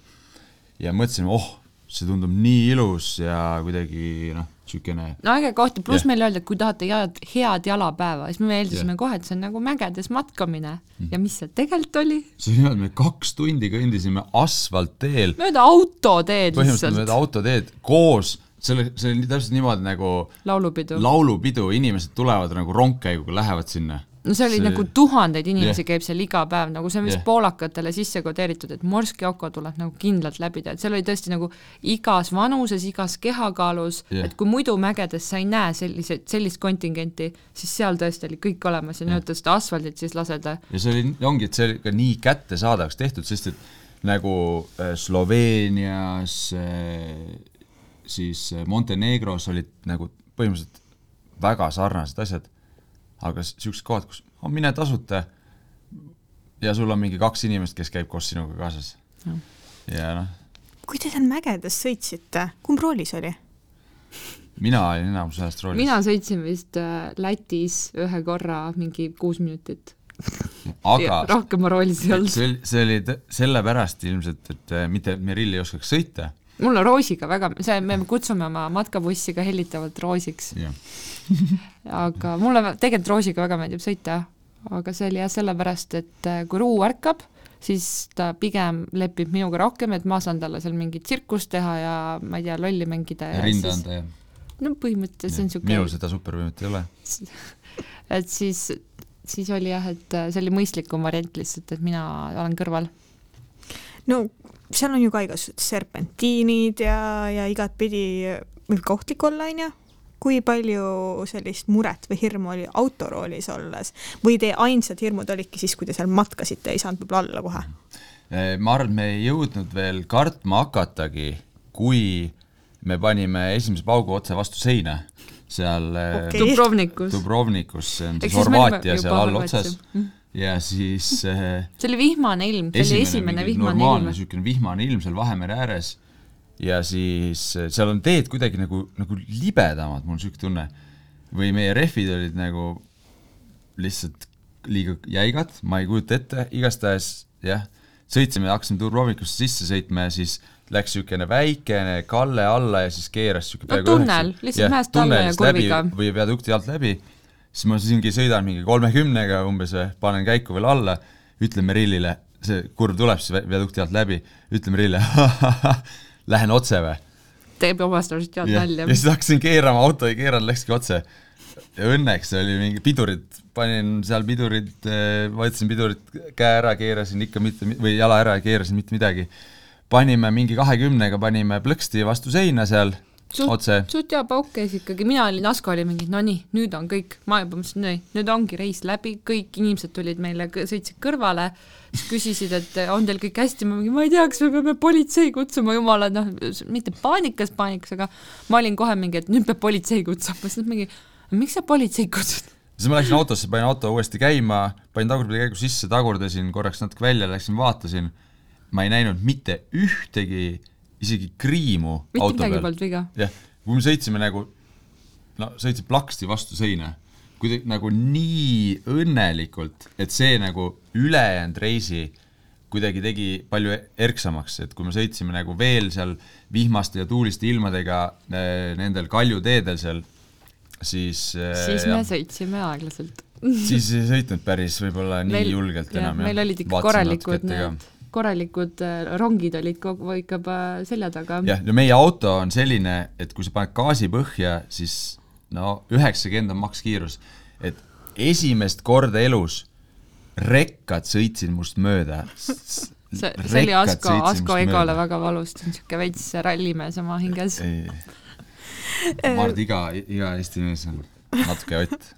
ja mõtlesime, oh, see tundub nii ilus ja kuidagi noh, niisugune no äge koht ja pluss Jah. meile öeldi, et kui tahate head, head jalapäeva, siis me eeldasime Jah. kohe, et see on nagu mägedes matkamine ja mis see tegelikult oli? see et me kaks tundi kõndisime asfaltteel, mööda autoteed põhimõtteliselt mööda lihtsalt, autoteed koos, selle, see oli täpselt niimoodi nagu laulupidu. laulupidu, inimesed tulevad nagu rongkäiguga, lähevad sinna no see oli See- nagu tuhandeid inimesi yeah. käib seal iga päev, nagu see on vist yeah. poolakatele sisse kodeeritud, et Morski Oko tuleb nagu kindlalt läbida, et seal oli tõesti nagu igas vanuses, igas kehakaalus yeah. et kui muidu mägedes sa ei näe selliseid, sellist kontingenti, siis seal tõesti oli kõik olemas ja Jah. nii-öelda seda asfaldit siis laseda. ja see oli, ongi, et see oli ka nii kättesaadavaks tehtud, sest et nagu äh, Sloveenias äh,, siis äh, Montenegros olid nagu põhimõtteliselt väga sarnased asjad, aga siuksed kohad, kus oh, mine tasuta ja sul on mingi kaks inimest, kes käib koos sinuga kaasas. ja noh, kui te seal mägedes sõitsite, kumb roolis oli? mina olin enamus ajast roolis. mina sõitsin vist äh, Lätis ühe korra mingi kuus minutit. aga rohkem ma roolis ei et olnud. see oli, see oli sellepärast ilmselt, et äh, mitte Merill ei oskaks sõita. Mulle Roosiga väga, see, me kutsume oma matkabussi ka hellitavalt Roosiks, jah, aga mulle tegelikult Roosiga väga meeldib sõita, aga see oli jah sellepärast, et äh, kui Ruu ärkab, siis ta pigem lepib minuga rohkem, et ma saan talle seal mingit tsirkust teha ja ma ei tea, lolli mängida ja rinda siis, anda ja no põhimõtteliselt see on minul niisugune, seda supervõimet ei ole. et siis, siis oli jah, et äh, see oli mõistlikum variant lihtsalt, et mina olen kõrval. no seal on ju ka igasugused serpentiinid ja, ja igatpidi võib ka ohtlik olla, onju. kui palju sellist muret või hirmu oli autoroolis olles või teie ainsad hirmud olidki siis, kui te seal matkasite, ei saanud võib-olla alla kohe? Eh, ma arvan, et me ei jõudnud veel kartma hakatagi, kui me panime esimese paugu otse vastu seina seal Okei. okay. Dubrovnikus. Dubrovnikus, see on siis Horvaatia seal all otsas ja siis eh, see oli vihmane ilm, see oli esimene vihmane normaalne ilm. niisugune vihmane ilm seal Vahemere ääres ja siis eh, seal on teed kuidagi nagu, nagu libedamad, mul niisugune tunne. või meie rehvid olid nagu lihtsalt liiga jäigad, ma ei kujuta ette, igastahes jah, sõitsime, hakkasime Dubrovnikusse sisse sõitma ja siis läks niisugune väikene kalle alla ja siis keeras niisugune No tunnel, lihtsalt mäest alla ja kurviga. või viadukti alt läbi, siis ma siingi sõidan mingi kolmekümnega umbes panen käiku veel alla, ütlen Merillile, see kurv tuleb siis viadukti alt läbi, ütlen Merillile lähen otse või? teeb omast arust head ja nalja. siis hakkasin keerama, auto ei keeranud, läkski otse. ja õnneks oli mingi pidurid, panin seal pidurid, vajutasin pidurit käe ära, keerasin ikka mitte, või jala ära ja keerasin mitte midagi. panime mingi kahekümnega, panime plõksti vastu seina seal otse. suht hea pauk käis ikkagi, mina olin, Asko oli mingi, no nii, nüüd on kõik, ma juba mõtlesin, nii, nüüd ongi reis läbi, kõik inimesed tulid meile, sõitsid kõrvale, siis küsisid, et on teil kõik hästi, ma mingi, ma ei tea, kas me peame politsei kutsuma, jumala, noh, mitte paanikas, paanikas, aga ma olin kohe mingi, et nüüd peab politsei kutsuma, siis nad mingi, miks sa politseid kutsud? siis ma läksin autosse, panin auto uuesti käima, panin tagurpidi käigu sisse, tagurdasin korraks natuke välja, läksin vaatasin, ma ei näinud mitte ühtegi isegi kriimu mitte auto midagi peal. polnud viga. jah, kui me sõitsime nagu, no sõitsin plaksti vastu seina, kuidagi nagu nii õnnelikult, et see nagu ülejäänud reisi kuidagi tegi palju erksamaks, et kui me sõitsime nagu veel seal vihmaste ja tuuliste ilmadega eh, nendel kaljuteedel seal, siis eh, siis me jah, sõitsime aeglaselt. siis ei sõitnud päris võib-olla nii Meil- julgelt enam. meil olid ikka korralikud need, korralikud äh, rongid olid kogu ikka selja taga. jah, ja meie auto on selline, et kui sa paned gaasi põhja, siis no üheksakümmend on makskiirus. et esimest korda elus rekkad sõitsid must mööda. see, see oli Asko, Asko egole väga valus, ta on niisugune veits rallimees oma hinges. ma arvan, et iga, iga Eesti mees on natuke ott.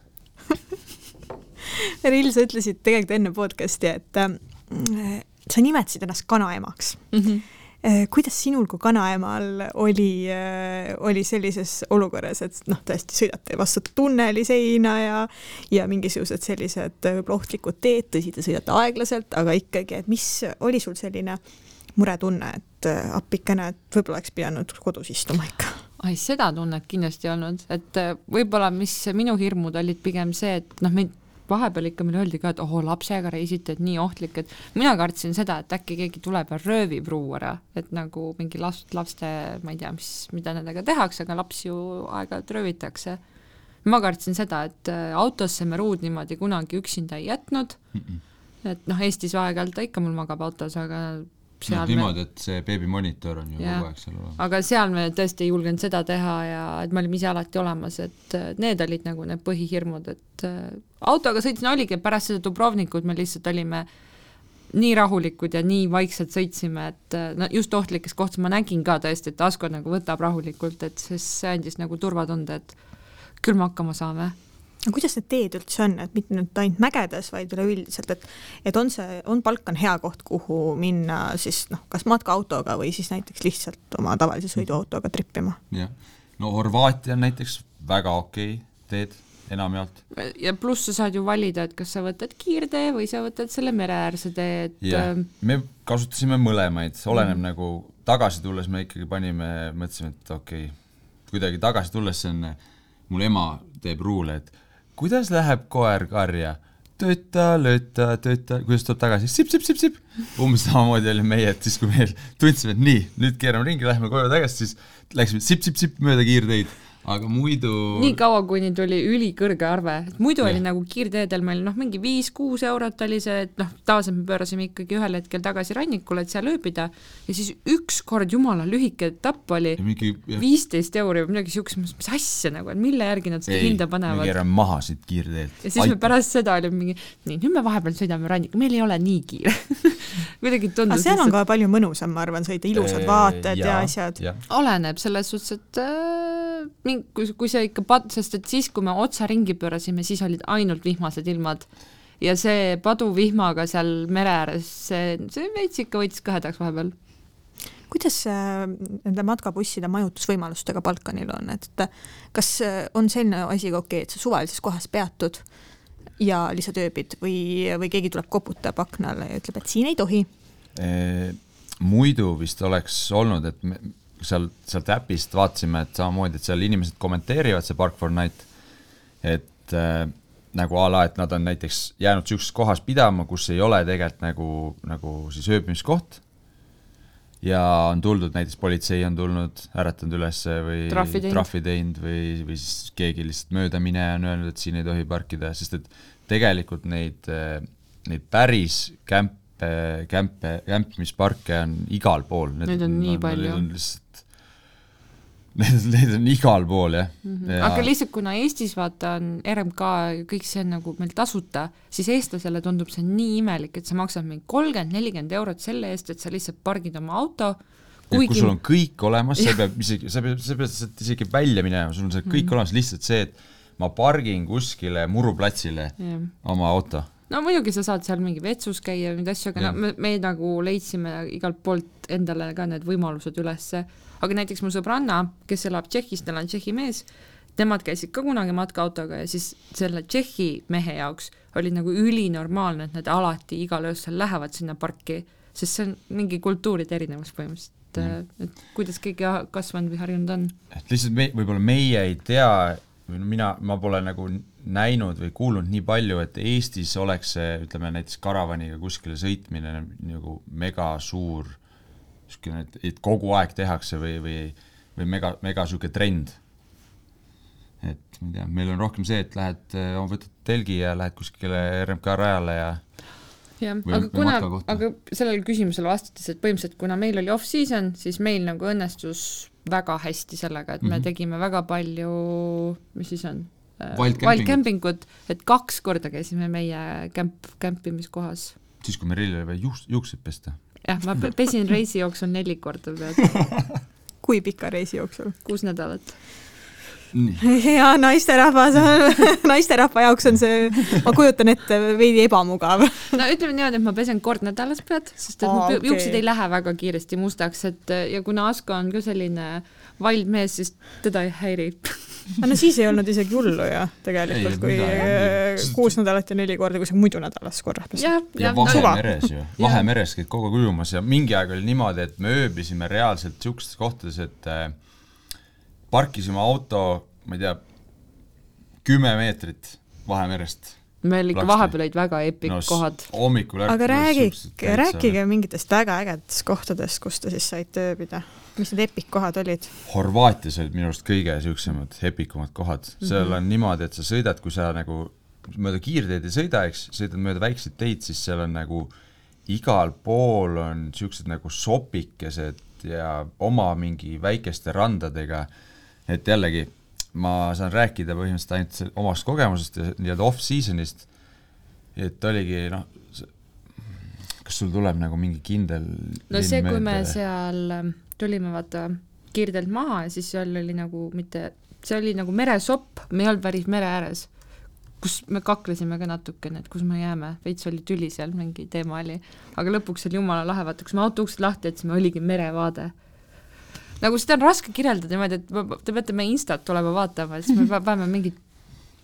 Rill, sa ütlesid tegelikult enne podcast'i, et äh, sa nimetasid ennast kanaemaks Mm -hmm. äh, kuidas sinul kui kanaemal oli äh,, oli sellises olukorras, et noh, tõesti sõidate vastu tunneli seina ja ja mingisugused sellised äh, võib-olla ohtlikud teed, tõsi, te sõidate aeglaselt, aga ikkagi, et mis oli sul selline muretunne, et äh, appikene, et võib-olla oleks pidanud kodus istuma ikka? ai, seda tunnet kindlasti ei olnud, et äh, võib-olla mis minu hirmud olid pigem see, et noh, meid vahepeal ikka meile öeldi ka, et oh, lapsega reisite, et nii ohtlik, et mina kartsin seda, et äkki keegi tuleb ja röövib ruu ära, et nagu mingi last, laste, ma ei tea, mis, mida nendega tehakse, aga lapsi ju aeg-ajalt röövitakse. ma kartsin seda, et äh, autosse me ruud niimoodi kunagi üksinda ei jätnud, et noh, Eestis aeg-ajalt ta ikka mul magab autos, aga seal noh, me niimoodi, et see beebimonitor on ju kogu aeg seal olemas. aga seal me tõesti ei julgenud seda teha ja et me olime ise alati olemas, et need olid nagu need põhihirmud, et äh, autoga sõitsin oligi, pärast seda Dubrovnikut me lihtsalt olime nii rahulikud ja nii vaikselt sõitsime, et äh, no just ohtlikes kohtades ma nägin ka tõesti, et Asko nagu võtab rahulikult, et siis see andis nagu turvatunde, et küll me hakkama saame no kuidas need teed üldse on, et mitte nüüd ainult mägedes, vaid üleüldiselt, et et on see, on Balkan hea koht, kuhu minna siis noh, kas matkaautoga või siis näiteks lihtsalt oma tavalise sõiduautoga trippima? jah, no Horvaatia on näiteks väga okei teed enamjaolt ja pluss sa saad ju valida, et kas sa võtad kiirtee või sa võtad selle mereäärse tee, et jah äh,, me kasutasime mõlemaid, oleneb mm. nagu tagasi tulles me ikkagi panime, mõtlesime, et okei okay,, kuidagi tagasi tulles see on, mul ema teeb ruule, et kuidas läheb koer karja, tööta, lööta, tööta, kuidas tuleb tagasi, sip-sip-sip-sip. umbes samamoodi oli meie, et siis kui me tundsime, et nii, nüüd keerame ringi, lähme koju tagasi, siis läksime sip-sip-sip mööda kiirteid, aga muidu nii kaua, kuni tuli ülikõrge arve, et muidu Jah. oli nagu kiirteedel meil noh, mingi viis-kuus eurot oli see, et noh, tavaliselt me pöörasime ikkagi ühel hetkel tagasi rannikule, et seal ööbida. Ja siis ükskord jumala lühike etapp oli ja viisteist euri või midagi siukest, mis asja nagu, et mille järgi nad seda hinda me panevad. keerame maha siit kiirteelt. ja siis me pärast seda olime mingi, nii nüüd me vahepeal sõidame rannikul, meil ei ole nii kiire. Kuidagi aga tundus seal on ka palju mõnusam, ma arvan, sõita, ilusad vaated ja, ja asjad. oleneb selles suhtes, et äh, mingi, kui, kui sa ikka pat-, sest et siis, kui me otsa ringi pöörasime, siis olid ainult vihmased ilmad. ja see paduvihmaga seal mere ääres, see, see veits ikka võttis kõhedaks vahepeal. kuidas äh, nende matkabusside majutusvõimalustega Balkanil on, et kas äh, on selline asi ka okei, et sa suvalises kohas peatud ja lihtsalt ööbid või, või keegi tuleb koputab aknale ja ütleb, et siin ei tohi? Eh, muidu vist oleks olnud, et me seal, sealt äpist vaatasime, et samamoodi, et seal inimesed kommenteerivad see Park for Night, et äh, nagu a la, et nad on näiteks jäänud niisuguses kohas pidama, kus ei ole tegelikult nagu, nagu siis ööbimiskoht ja on tuldud, näiteks politsei on tulnud, äratanud üles või Trahvi teinud. või, või siis keegi lihtsalt möödamineja on öelnud, et siin ei tohi parkida, sest et tegelikult neid, neid päris kämpe, kämpe, kämpimisparke on igal pool. Neid on nii palju. On lihtsalt, neid, neid on igal pool jah mm. -hmm. aga lihtsalt kuna Eestis vaata on RMK ja kõik see on nagu meil tasuta, siis eestlasele tundub see nii imelik, et sa maksad mingi kolmkümmend, nelikümmend eurot selle eest, et sa lihtsalt pargid oma auto, kui sul on kõik olemas, sa pead isegi, sa pead, sa pead sealt isegi välja minema, sul on see kõik mm. olemas, lihtsalt see, et ma pargin kuskile muruplatsile Jah. oma auto. no muidugi sa saad seal mingi vetsus käia ja neid asju, aga no me, me nagu leidsime igalt poolt endale ka need võimalused ülesse, aga näiteks mu sõbranna, kes elab Tšehhis, tal on Tšehhi mees, nemad käisid ka kunagi matkaautoga ja siis selle Tšehhi mehe jaoks oli nagu ülinormaalne, et nad alati igal öösel lähevad sinna parki, sest see on mingi kultuuride erinevus põhimõtteliselt mm., et kuidas keegi kasvanud või harjunud on. et lihtsalt me, võib-olla meie ei tea või no mina, ma pole nagu näinud või kuulnud nii palju, et Eestis oleks see, ütleme näiteks karavaniga kuskile sõitmine nagu mega suur niisugune, et, kogu aeg tehakse või, või, või mega, mega niisugune trend. et ma ei tea, meil on rohkem see, et lähed, võtad telgi ja lähed kuskile RMK rajale ja jah, aga kuna, aga sellele küsimusele vastates, et põhimõtteliselt kuna meil oli off-season, siis meil nagu õnnestus väga hästi sellega, et me mm. -hmm. tegime väga palju, mis siis on? Campingut. campingut, et kaks korda käisime meie kämp, kämpimiskohas. siis, kui Meril oli vaja juust, juukseid pesta. jah, ma pe- pesin reisi jooksul neli korda pead, kui pika reisi jooksul? kuus nädalat. ja naisterahvas naisterahva jaoks on see, ma kujutan ette, veidi ebamugav. no ütleme niimoodi, et ma pesen kord nädalas pead, sest et Aa, okay. juuksed ei lähe väga kiiresti mustaks, et ja kuna Asko on ka selline vald mees, siis teda ei häiri. No siis ei olnud isegi hullu ju tegelikult kui midagi. kuus nädalat ja neli korda, kui sa muidu nädalas korra pesid. jah, ja suva. Vahemeres ju, Vahemeres käid kogu aeg ujumas ja mingi aeg oli niimoodi, et me ööbisime reaalselt niisugustes kohtades, et äh, parkisime auto, ma ei tea, kümme meetrit Vahemerest. meil ikka vahepeal olid väga epic no, kohad. hommikul aga räägige, rääkige mingitest väga ägedatest kohtadest, kus te siis saite ööbida. Mis need epic-kohad olid? Horvaatias olid minu arust kõige niisugused epikumad kohad, seal Mhm. on niimoodi, et sa sõidad, kui sa nagu mööda kiirteed ei sõida, eks, sõidad mööda väikseid teid, siis seal on nagu igal pool on niisugused nagu sopikesed ja oma mingi väikeste randadega, et jällegi, ma saan rääkida põhimõtteliselt ainult omast kogemusest ja nii-öelda off-season'ist, et oligi noh, kas sul tuleb nagu mingi kindel no see, kui me seal tulime vaata kiirtelt maha ja siis seal oli nagu mitte, see oli nagu meresopp, me ei olnud päris mere ääres, kus me kaklesime ka natukene, et kus me jääme, veits oli tüli seal, mingi teema oli. aga lõpuks oli jumala lahe, vaata, kus me auto uksed lahti jätsime, oligi merevaade. nagu seda on raske kirjeldada niimoodi, et te peate meie Instat tulema vaatama, siis me pe- peame mingid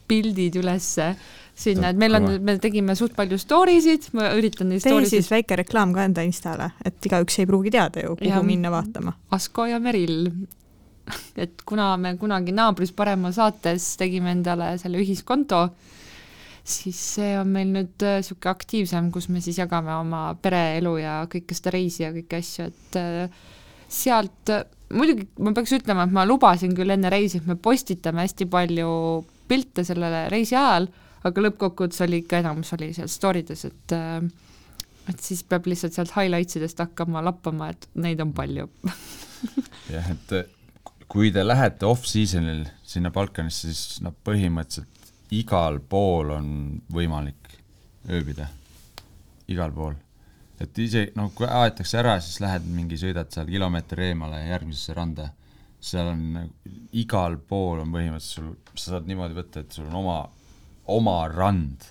pildid ülesse sinna, et meil on, me tegime suht palju story sid, ma üritan neid story sid väike reklaam ka enda Instale, et igaüks ei pruugi teada ju, kuhu Jah. minna vaatama. Asko ja Meril. et kuna me kunagi Naabris parema saates tegime endale selle ühiskonto, siis see on meil nüüd niisugune aktiivsem, kus me siis jagame oma pereelu ja kõike seda reisi ja kõiki asju, et äh, sealt äh, muidugi ma peaks ütlema, et ma lubasin küll enne reisi, et me postitame hästi palju pilte sellele reisi ajal, aga lõppkokkuvõttes oli ikka enamus oli seal story des, et äh, et siis peab lihtsalt sealt highlights idest hakkama lappama, et neid on palju. Jah, et äh, kui te lähete off-season'il sinna Balkanisse, siis noh, põhimõtteliselt igal pool on võimalik ööbida, igal pool. et isegi noh, kui aetakse ära, siis lähed mingi, sõidad seal kilomeeter eemale järgmisesse randa, seal on nagu igal pool on põhimõtteliselt sul, sa saad niimoodi võtta, et sul on oma, oma rand,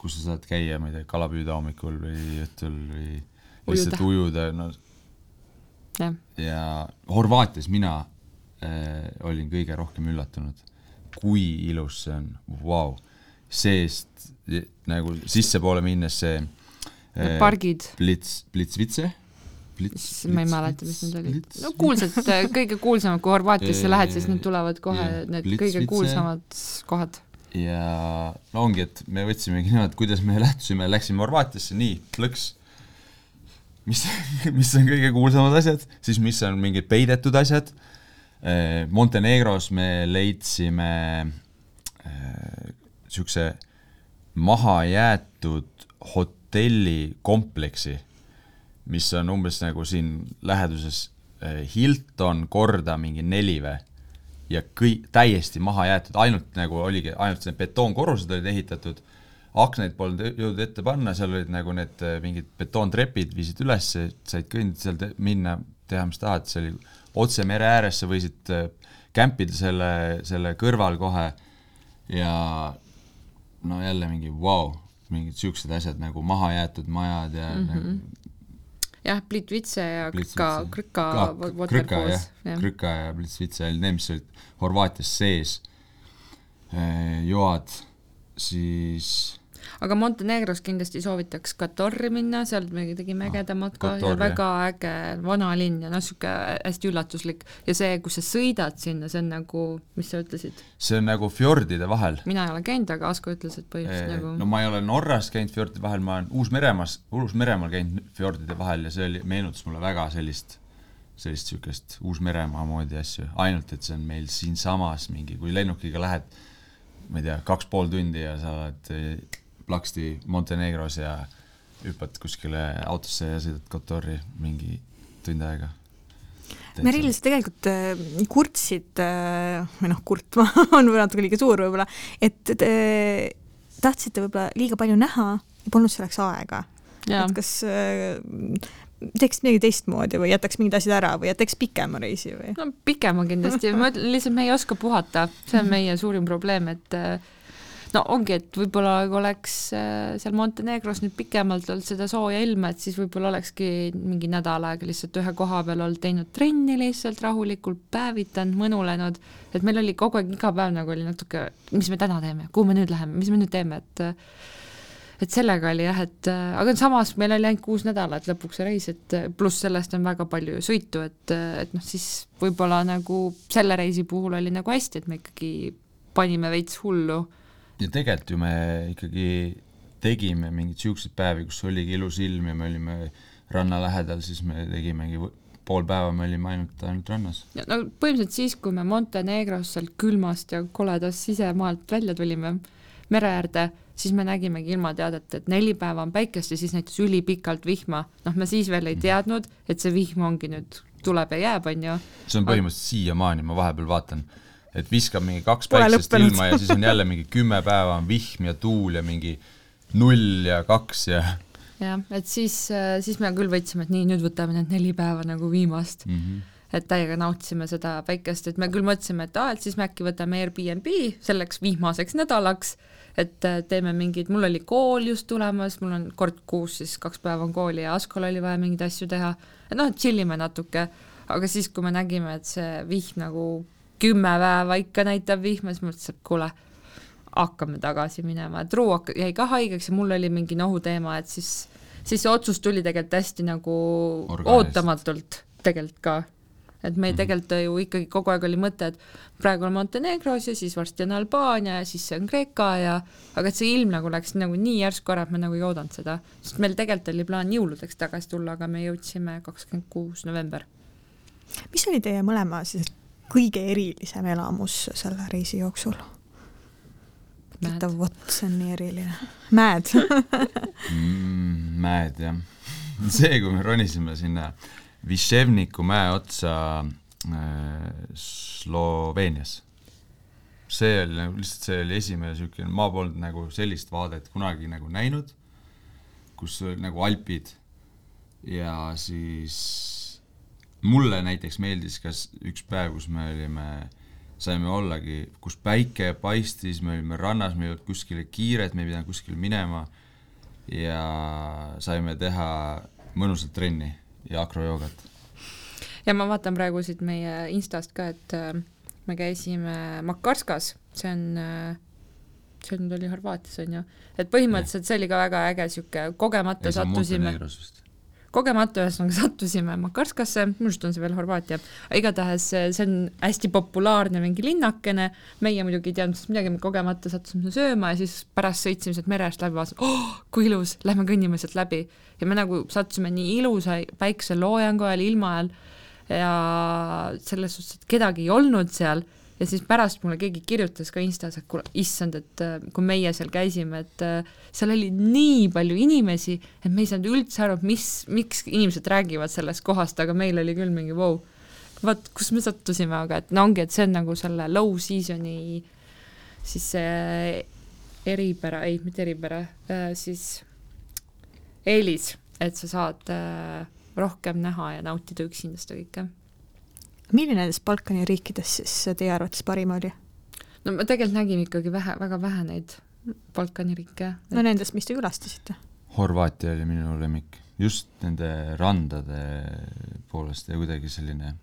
kus sa saad käia, ma ei tea, kala püüda hommikul või õhtul või lihtsalt ujuda, no jah, ja Horvaatias mina äh, olin kõige rohkem üllatunud, kui ilus see on, vau. seest nagu sissepoole minnes see need pargid, Blitz, Blitzvitse Blitz, ma ei mäleta, mis need olid, no kuulsad, kõige kuulsamad, kui Horvaatiasse lähed, siis need tulevad kohe need kõige kuulsamad kohad. Ja no ongi, et me võtsimegi niimoodi, kuidas me lähtusime, läksime Horvaatiasse, nii, plõks. mis, mis on kõige kuulsamad asjad, siis mis on mingid peidetud asjad. Montenegros me leidsime niisuguse mahajäetud hotellikompleksi, mis on umbes nagu siin läheduses eh, Hilton korda mingi neli või ja kõik täiesti maha jäetud, ainult nagu oligi, ainult need betoonkorrused olid ehitatud, aknaid polnud jõudnud ette panna, seal olid nagu need eh, mingid betoontrepid viisid üles, said kõndida seal te- minna, teha mis tahad, see oli otse mere ääres, sa võisid eh, kämpida selle, selle kõrval kohe ja no jälle mingi vau wow,, mingid siuksed asjad nagu mahajäetud majad ja mm -hmm. nagu jah, Plitvitse ja Plitvitse. Krõka, Krõka Ka- Krõka waterfalls jah, Krõka ja Blitzvitse olid need, mis olid Horvaatias sees. joad, siis aga Montenegros kindlasti soovitaks Katorri minna, seal me tegime ägeda matka ja Kotor, jah. väga äge vanalinn ja noh, niisugune hästi üllatuslik ja see, kus sa sõidad sinna, see on nagu, mis sa ütlesid, see on nagu fjordide vahel. mina ei ole käinud, aga Asko ütles, et põhimõtteliselt nagu no ma ei ole Norras käinud fjordide vahel, ma olen Uus-Meremaas, Uus-Meremaal käinud fjordide vahel ja see oli, meenutas mulle väga sellist, sellist niisugust Uus-Meremaa moodi asju, ainult et see on meil siinsamas mingi, kui lennukiga lähed, ma ei tea, kaks pool tundi ja sa oled plaksti Montenegros ja hüppad kuskile autosse ja sõidad Kotori mingi tund aega. Meril, sa tegelikult äh, kurtsid äh, või noh, kurtma on võib-olla natuke liiga suur võib-olla, et te tahtsite võib-olla liiga palju näha ja polnud selleks aega. et, kas äh, teeks midagi teistmoodi või jätaks mingid asjad ära või jätaks pikema reisi või? no pikema kindlasti, ma ütlen lihtsalt, me ei oska puhata, see on meie suurim probleem, et äh, no ongi, et võib-olla kui oleks äh, seal Montenegros nüüd pikemalt olnud seda sooja ilma, et siis võib-olla olekski mingi nädal aega lihtsalt ühe koha peal olnud, teinud trenni lihtsalt rahulikult, päevitanud, mõnulenud, et meil oli kogu aeg iga päev nagu oli natuke, mis me täna teeme, kuhu me nüüd läheme, mis me nüüd teeme, et et sellega oli jah, et aga samas meil oli ainult kuus nädalat lõpuks see reis, et pluss sellest on väga palju ju sõitu, et, et noh, siis võib-olla nagu selle reisi puhul oli nagu hästi, et me ikkagi panime veits hullu ja tegelikult ju me ikkagi tegime mingeid siukseid päevi, kus oligi ilus ilm ja me olime ranna lähedal, siis me tegimegi pool päeva me olime ainult, ainult rannas. Ja no põhimõtteliselt siis, kui me Montenegros sealt külmast ja koledast sisemaalt välja tulime, mere äärde, siis me nägimegi ilmateadet, et neli päeva on päikest ja siis näitas ülipikalt vihma. noh, me siis veel ei teadnud, et see vihm ongi nüüd, tuleb ja jääb, on ju. see on põhimõtteliselt siiamaani, ma vahepeal vaatan, et viskab mingi kaks Pole päikest lõppenud. ilma ja siis on jälle mingi kümme päeva on vihm ja tuul ja mingi null ja kaks ja jah, et siis, siis me küll võtsime, et nii, nüüd võtame need neli päeva nagu viimast mm. -hmm. et täiega nautisime seda päikest, et me küll mõtlesime, et aa, et siis me äkki võtame Airbnb selleks vihmaseks nädalaks, et äh, teeme mingeid, mul oli kool just tulemas, mul on kord kuus siis kaks päeva on kooli ja Askol oli vaja mingeid asju teha, et noh, et chill ime natuke, aga siis, kui me nägime, et see vihm nagu kümme päeva ikka näitab vihma, siis mõtlesin, et kuule, hakkame tagasi minema, et Ruu jäi ka haigeks ja mul oli mingi nohuteema, et siis, siis see otsus tuli tegelikult hästi nagu Orgaaniliselt. ootamatult tegelikult ka. et meil Mhm. tegelikult ju ikkagi kogu aeg oli mõte, et praegu on Montenegros ja siis varsti on Albaania ja siis see on Kreeka ja aga et see ilm nagu läks nagu nii järsku ära, et me nagu ei oodanud seda, sest meil tegelikult oli plaan jõuludeks tagasi tulla, aga me jõudsime kakskümmend kuus november. mis oli teie mõlema siis kõige erilisem elamus selle reisi jooksul? ütlete, vot see on nii eriline. mäed mm, mäed jah. see, kui me ronisime sinna Viševniku mäe otsa äh, Sloveenias. see oli nagu lihtsalt, see oli esimene niisugune, ma polnud nagu sellist vaadet kunagi nagu näinud, kus nagu Alpid ja siis mulle näiteks meeldis ka üks päev, kus me olime, saime ollagi, kus päike paistis, me olime rannas, me ei olnud kuskile kiiret, me ei pidanud kuskile minema. Ja saime teha mõnusat trenni ja akrojoogat. ja ma vaatan praegu siit meie Instast ka, et äh, me käisime Makarskas, see on äh, see nüüd oli Horvaatias on ju, et põhimõtteliselt see oli ka väga äge sihuke, kogemata sattusime, kogemata ühesõnaga sattusime Makarskasse, minu arust on see veel Horvaatia, igatahes see on hästi populaarne mingi linnakene, meie muidugi ei teadnud sellest midagi, me kogemata sattusime sööma ja siis pärast sõitsime sealt mere äärest läbi, vaatasime, oh kui ilus, lähme kõnnime sealt läbi. ja me nagu sattusime nii ilusa päikseloojangu ajal, ilma ajal ja selles suhtes, et kedagi ei olnud seal ja siis pärast mulle keegi kirjutas ka Instas, et kuule, issand, et äh, kui meie seal käisime, et äh, seal oli nii palju inimesi, et me ei saanud üldse aru, mis, miks inimesed räägivad sellest kohast, aga meil oli küll mingi vau wow. vot kus me sattusime, aga et no ongi, et see on nagu selle low season'i siis see eripära, ei, mitte eripära, siis eelis, et sa saad äh, rohkem näha ja nautida üksinda seda kõike milline nendest Balkani riikidest siis teie arvates parim oli? no me tegelikult nägime ikkagi vähe, väga vähe neid Balkani riike. no nendest, mis te külastasite? Horvaatia oli minu lemmik, just nende randade poolest ja kuidagi selline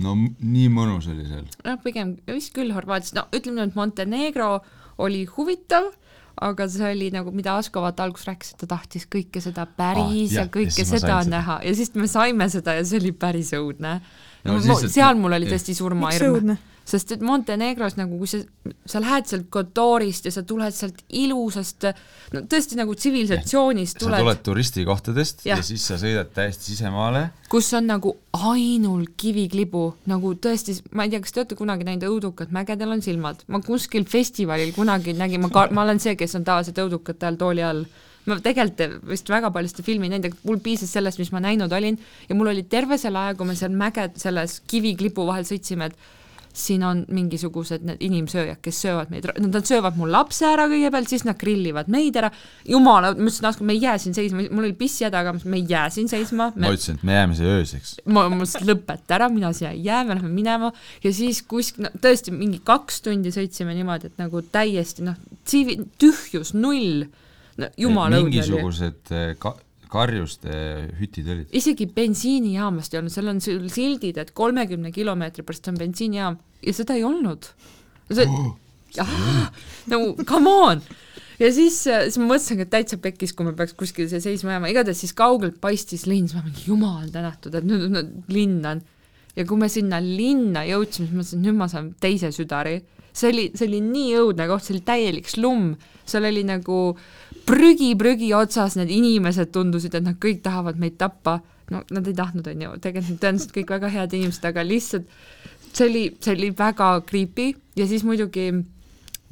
no nii mõnus oli seal. noh, pigem vist küll Horvaatias, no ütleme nüüd, et Montenegro oli huvitav, aga see oli nagu, mida Asko vaata alguses rääkis, et ta tahtis kõike seda päris Ah, ja ja kõike ma seda sain seda. näha ja siis me saime seda ja see oli päris õudne No no, siis, seal mul oli tõesti surmahirm, sest et Montenegros nagu, kui sa, sa lähed sealt Kotorist ja sa tuled sealt ilusast, no tõesti nagu tsivilisatsioonist sa tuled, tuled turistikohtadest ja. Ja siis sa sõidad täiesti sisemaale. Kus on nagu ainult kiviklibu, nagu tõesti, ma ei tea, kas te olete kunagi näinud õudukat, mägedel on silmad, ma kuskil festivalil kunagi nägin, ma ka-, ma olen see, kes on tavaliselt õudukate all tooli all. Ma tegelikult vist väga palju seda filmi ei näinud, aga mul piisas sellest, mis ma näinud olin. Ja mul oli terve selle aja, kui me seal mäged, selles kiviklipu vahel sõitsime, et siin on mingisugused need inimsööjad, kes söövad meid, nad söövad mu lapse ära kõigepealt, siis nad grillivad meid ära, jumala, ma ütlesin, Asko, me ei jää siin seisma, mul oli pisshäda, aga ütlesin, me ei jää siin seisma. ma ütlesin, et me jääme siia ööseks. ma, ma mõtlesin, lõpeta ära, mina siia ei jää, me läheme minema. Ja siis kuskil no, tõesti mingi kaks tundi sõitsime niimoodi, et nagu täiesti noh, tühjus, null, no jumala õudne mingisugused eh, ka- karjuste hütid olid. isegi bensiinijaamast ei olnud, seal on sil- sildid, et kolmekümne kilomeetri pärast on bensiinijaam ja seda ei olnud. see Oh, nagu come on ja siis, siis ma mõtlesingi, et täitsa pekkis, kui me peaks kuskil see seisma jääma, igatahes siis kaugelt paistis linn, siis ma mingi jumal tänatud, et nüüd, nüüd linn on. ja kui me sinna linna jõudsime, siis ma mõtlesin, et nüüd ma saan teise südari. see oli, see oli nii õudne koht, see oli täielik slumm, seal oli nagu prügi prügi otsas, need inimesed tundusid, et nad kõik tahavad meid tappa. no nad ei tahtnud, on ju, tegelikult tõenäoliselt kõik väga head inimesed, aga lihtsalt see oli, see oli väga creepy ja siis muidugi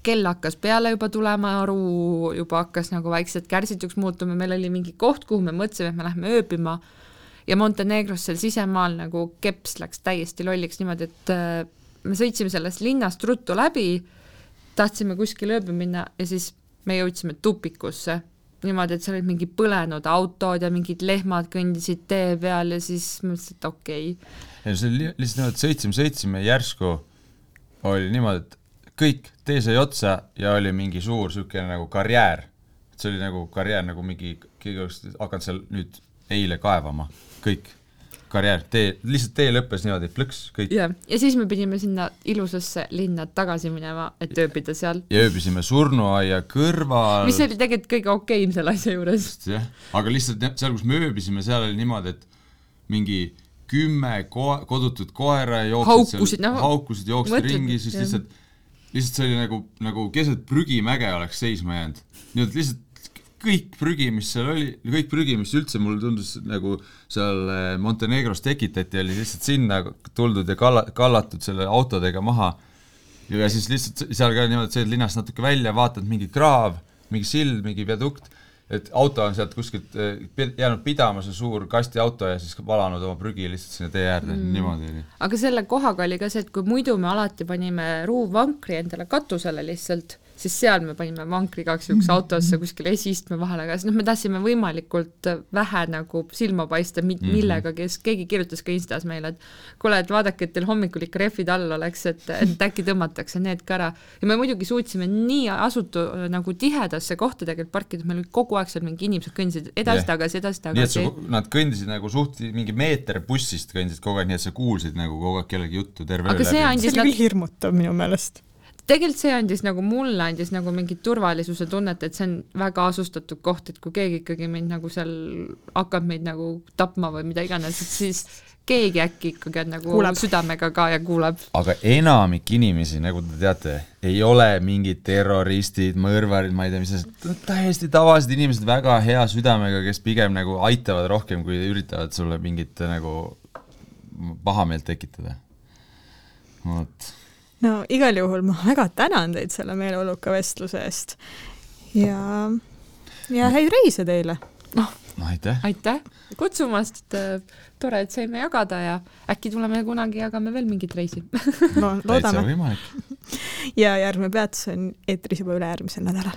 kell hakkas peale juba tulema, aru juba hakkas nagu vaikselt kärsituks muutuma, meil oli mingi koht, kuhu me mõtlesime, et me lähme ööbima ja Montenegros seal sisemaal nagu keps läks täiesti lolliks niimoodi, et äh, me sõitsime sellest linnast ruttu läbi, tahtsime kuskile ööbima minna ja siis me jõudsime tupikusse niimoodi, et seal olid mingi põlenud autod ja mingid lehmad kõndisid tee peal ja siis mõtlesin, et okei okay. no see oli li- lihtsalt niimoodi, et sõitsime, sõitsime järsku oli niimoodi, et kõik, tee sai otsa ja oli mingi suur niisugune nagu karjäär. see oli nagu karjäär, nagu mingi, keegi oleks hakanud seal nüüd eile kaevama, kõik, karjäär, tee, lihtsalt tee lõppes niimoodi, plõks, kõik. jah, ja siis me pidime sinna ilusasse linna tagasi minema, et ööbida seal. ja ööbisime surnuaia kõrval. mis oli tegelikult kõige okeim selle asja juures. jah, aga lihtsalt seal, kus me ööbisime, seal oli niimoodi, et mingi kümme ko-, kodutut koera jooksid Haukusid, seal noh, haukusid, jooksid mõtled, ringi, siis jah. lihtsalt, lihtsalt see oli nagu, nagu keset prügimäge oleks seisma jäänud. nii et lihtsalt kõik prügi, mis seal oli, kõik prügi, mis üldse mulle tundus nagu seal eh, Montenegros tekitati, oli lihtsalt sinna tuldud ja kalla-, kallatud selle autodega maha. ja siis lihtsalt seal ka niimoodi, et sõid linnast natuke välja, vaatad mingi kraav, mingi sild, mingi viadukt, et auto on sealt kuskilt pi- jäänud pidama, see suur kastiauto ja siis valanud oma prügi lihtsalt sinna tee äärde mm., niimoodi oli. aga selle kohaga oli ka see, et kui muidu me alati panime ruuvvankri endale katusele lihtsalt, siis seal me panime vankri igaks juhuks autosse kuskile esiistme vahele, aga siis noh, me tahtsime võimalikult vähe nagu silma paista, Mhm. millega, kes, keegi kirjutas ka Instas meile, et kuule, et vaadake, et teil hommikul ikka rehvid all oleks, et, et äkki tõmmatakse need ka ära. ja me muidugi suutsime nii asutu nagu tihedasse kohta tegelikult parkida, meil oli kogu aeg seal mingi inimesed kõndisid Jah. edasi-tagasi, nii et sa, edasi-tagasi. nad kõndisid nagu suht mingi meeter bussist kõndisid kogu aeg, nii et sa kuulsid nagu kogu aeg kellegi juttu terve Aga see andis- see oli küll hirmutav minu meelest tegelikult see andis nagu mulle andis nagu mingit turvalisuse tunnet, et see on väga asustatud koht, et kui keegi ikkagi mind nagu seal hakkab meid nagu tapma või mida iganes, et siis keegi äkki ikkagi on nagu Kuuleb. südamega ka ja kuuleb. aga enamik inimesi, nagu te teate, ei ole mingid terroristid, mõrvarid, ma ei tea, mis asjad, täiesti tavalised inimesed, väga hea südamega, kes pigem nagu aitavad rohkem, kui üritavad sulle mingit nagu pahameelt tekitada. vot no igal juhul ma väga tänan teid selle meeleoluka vestluse eest ja, ja häid reise teile. no aitäh. aitäh kutsumast, äh, tore, et saime jagada ja äkki tuleme kunagi jagame veel mingit reisi no loodame. ja järgmine peatus on eetris juba ülejärgmisel nädalal.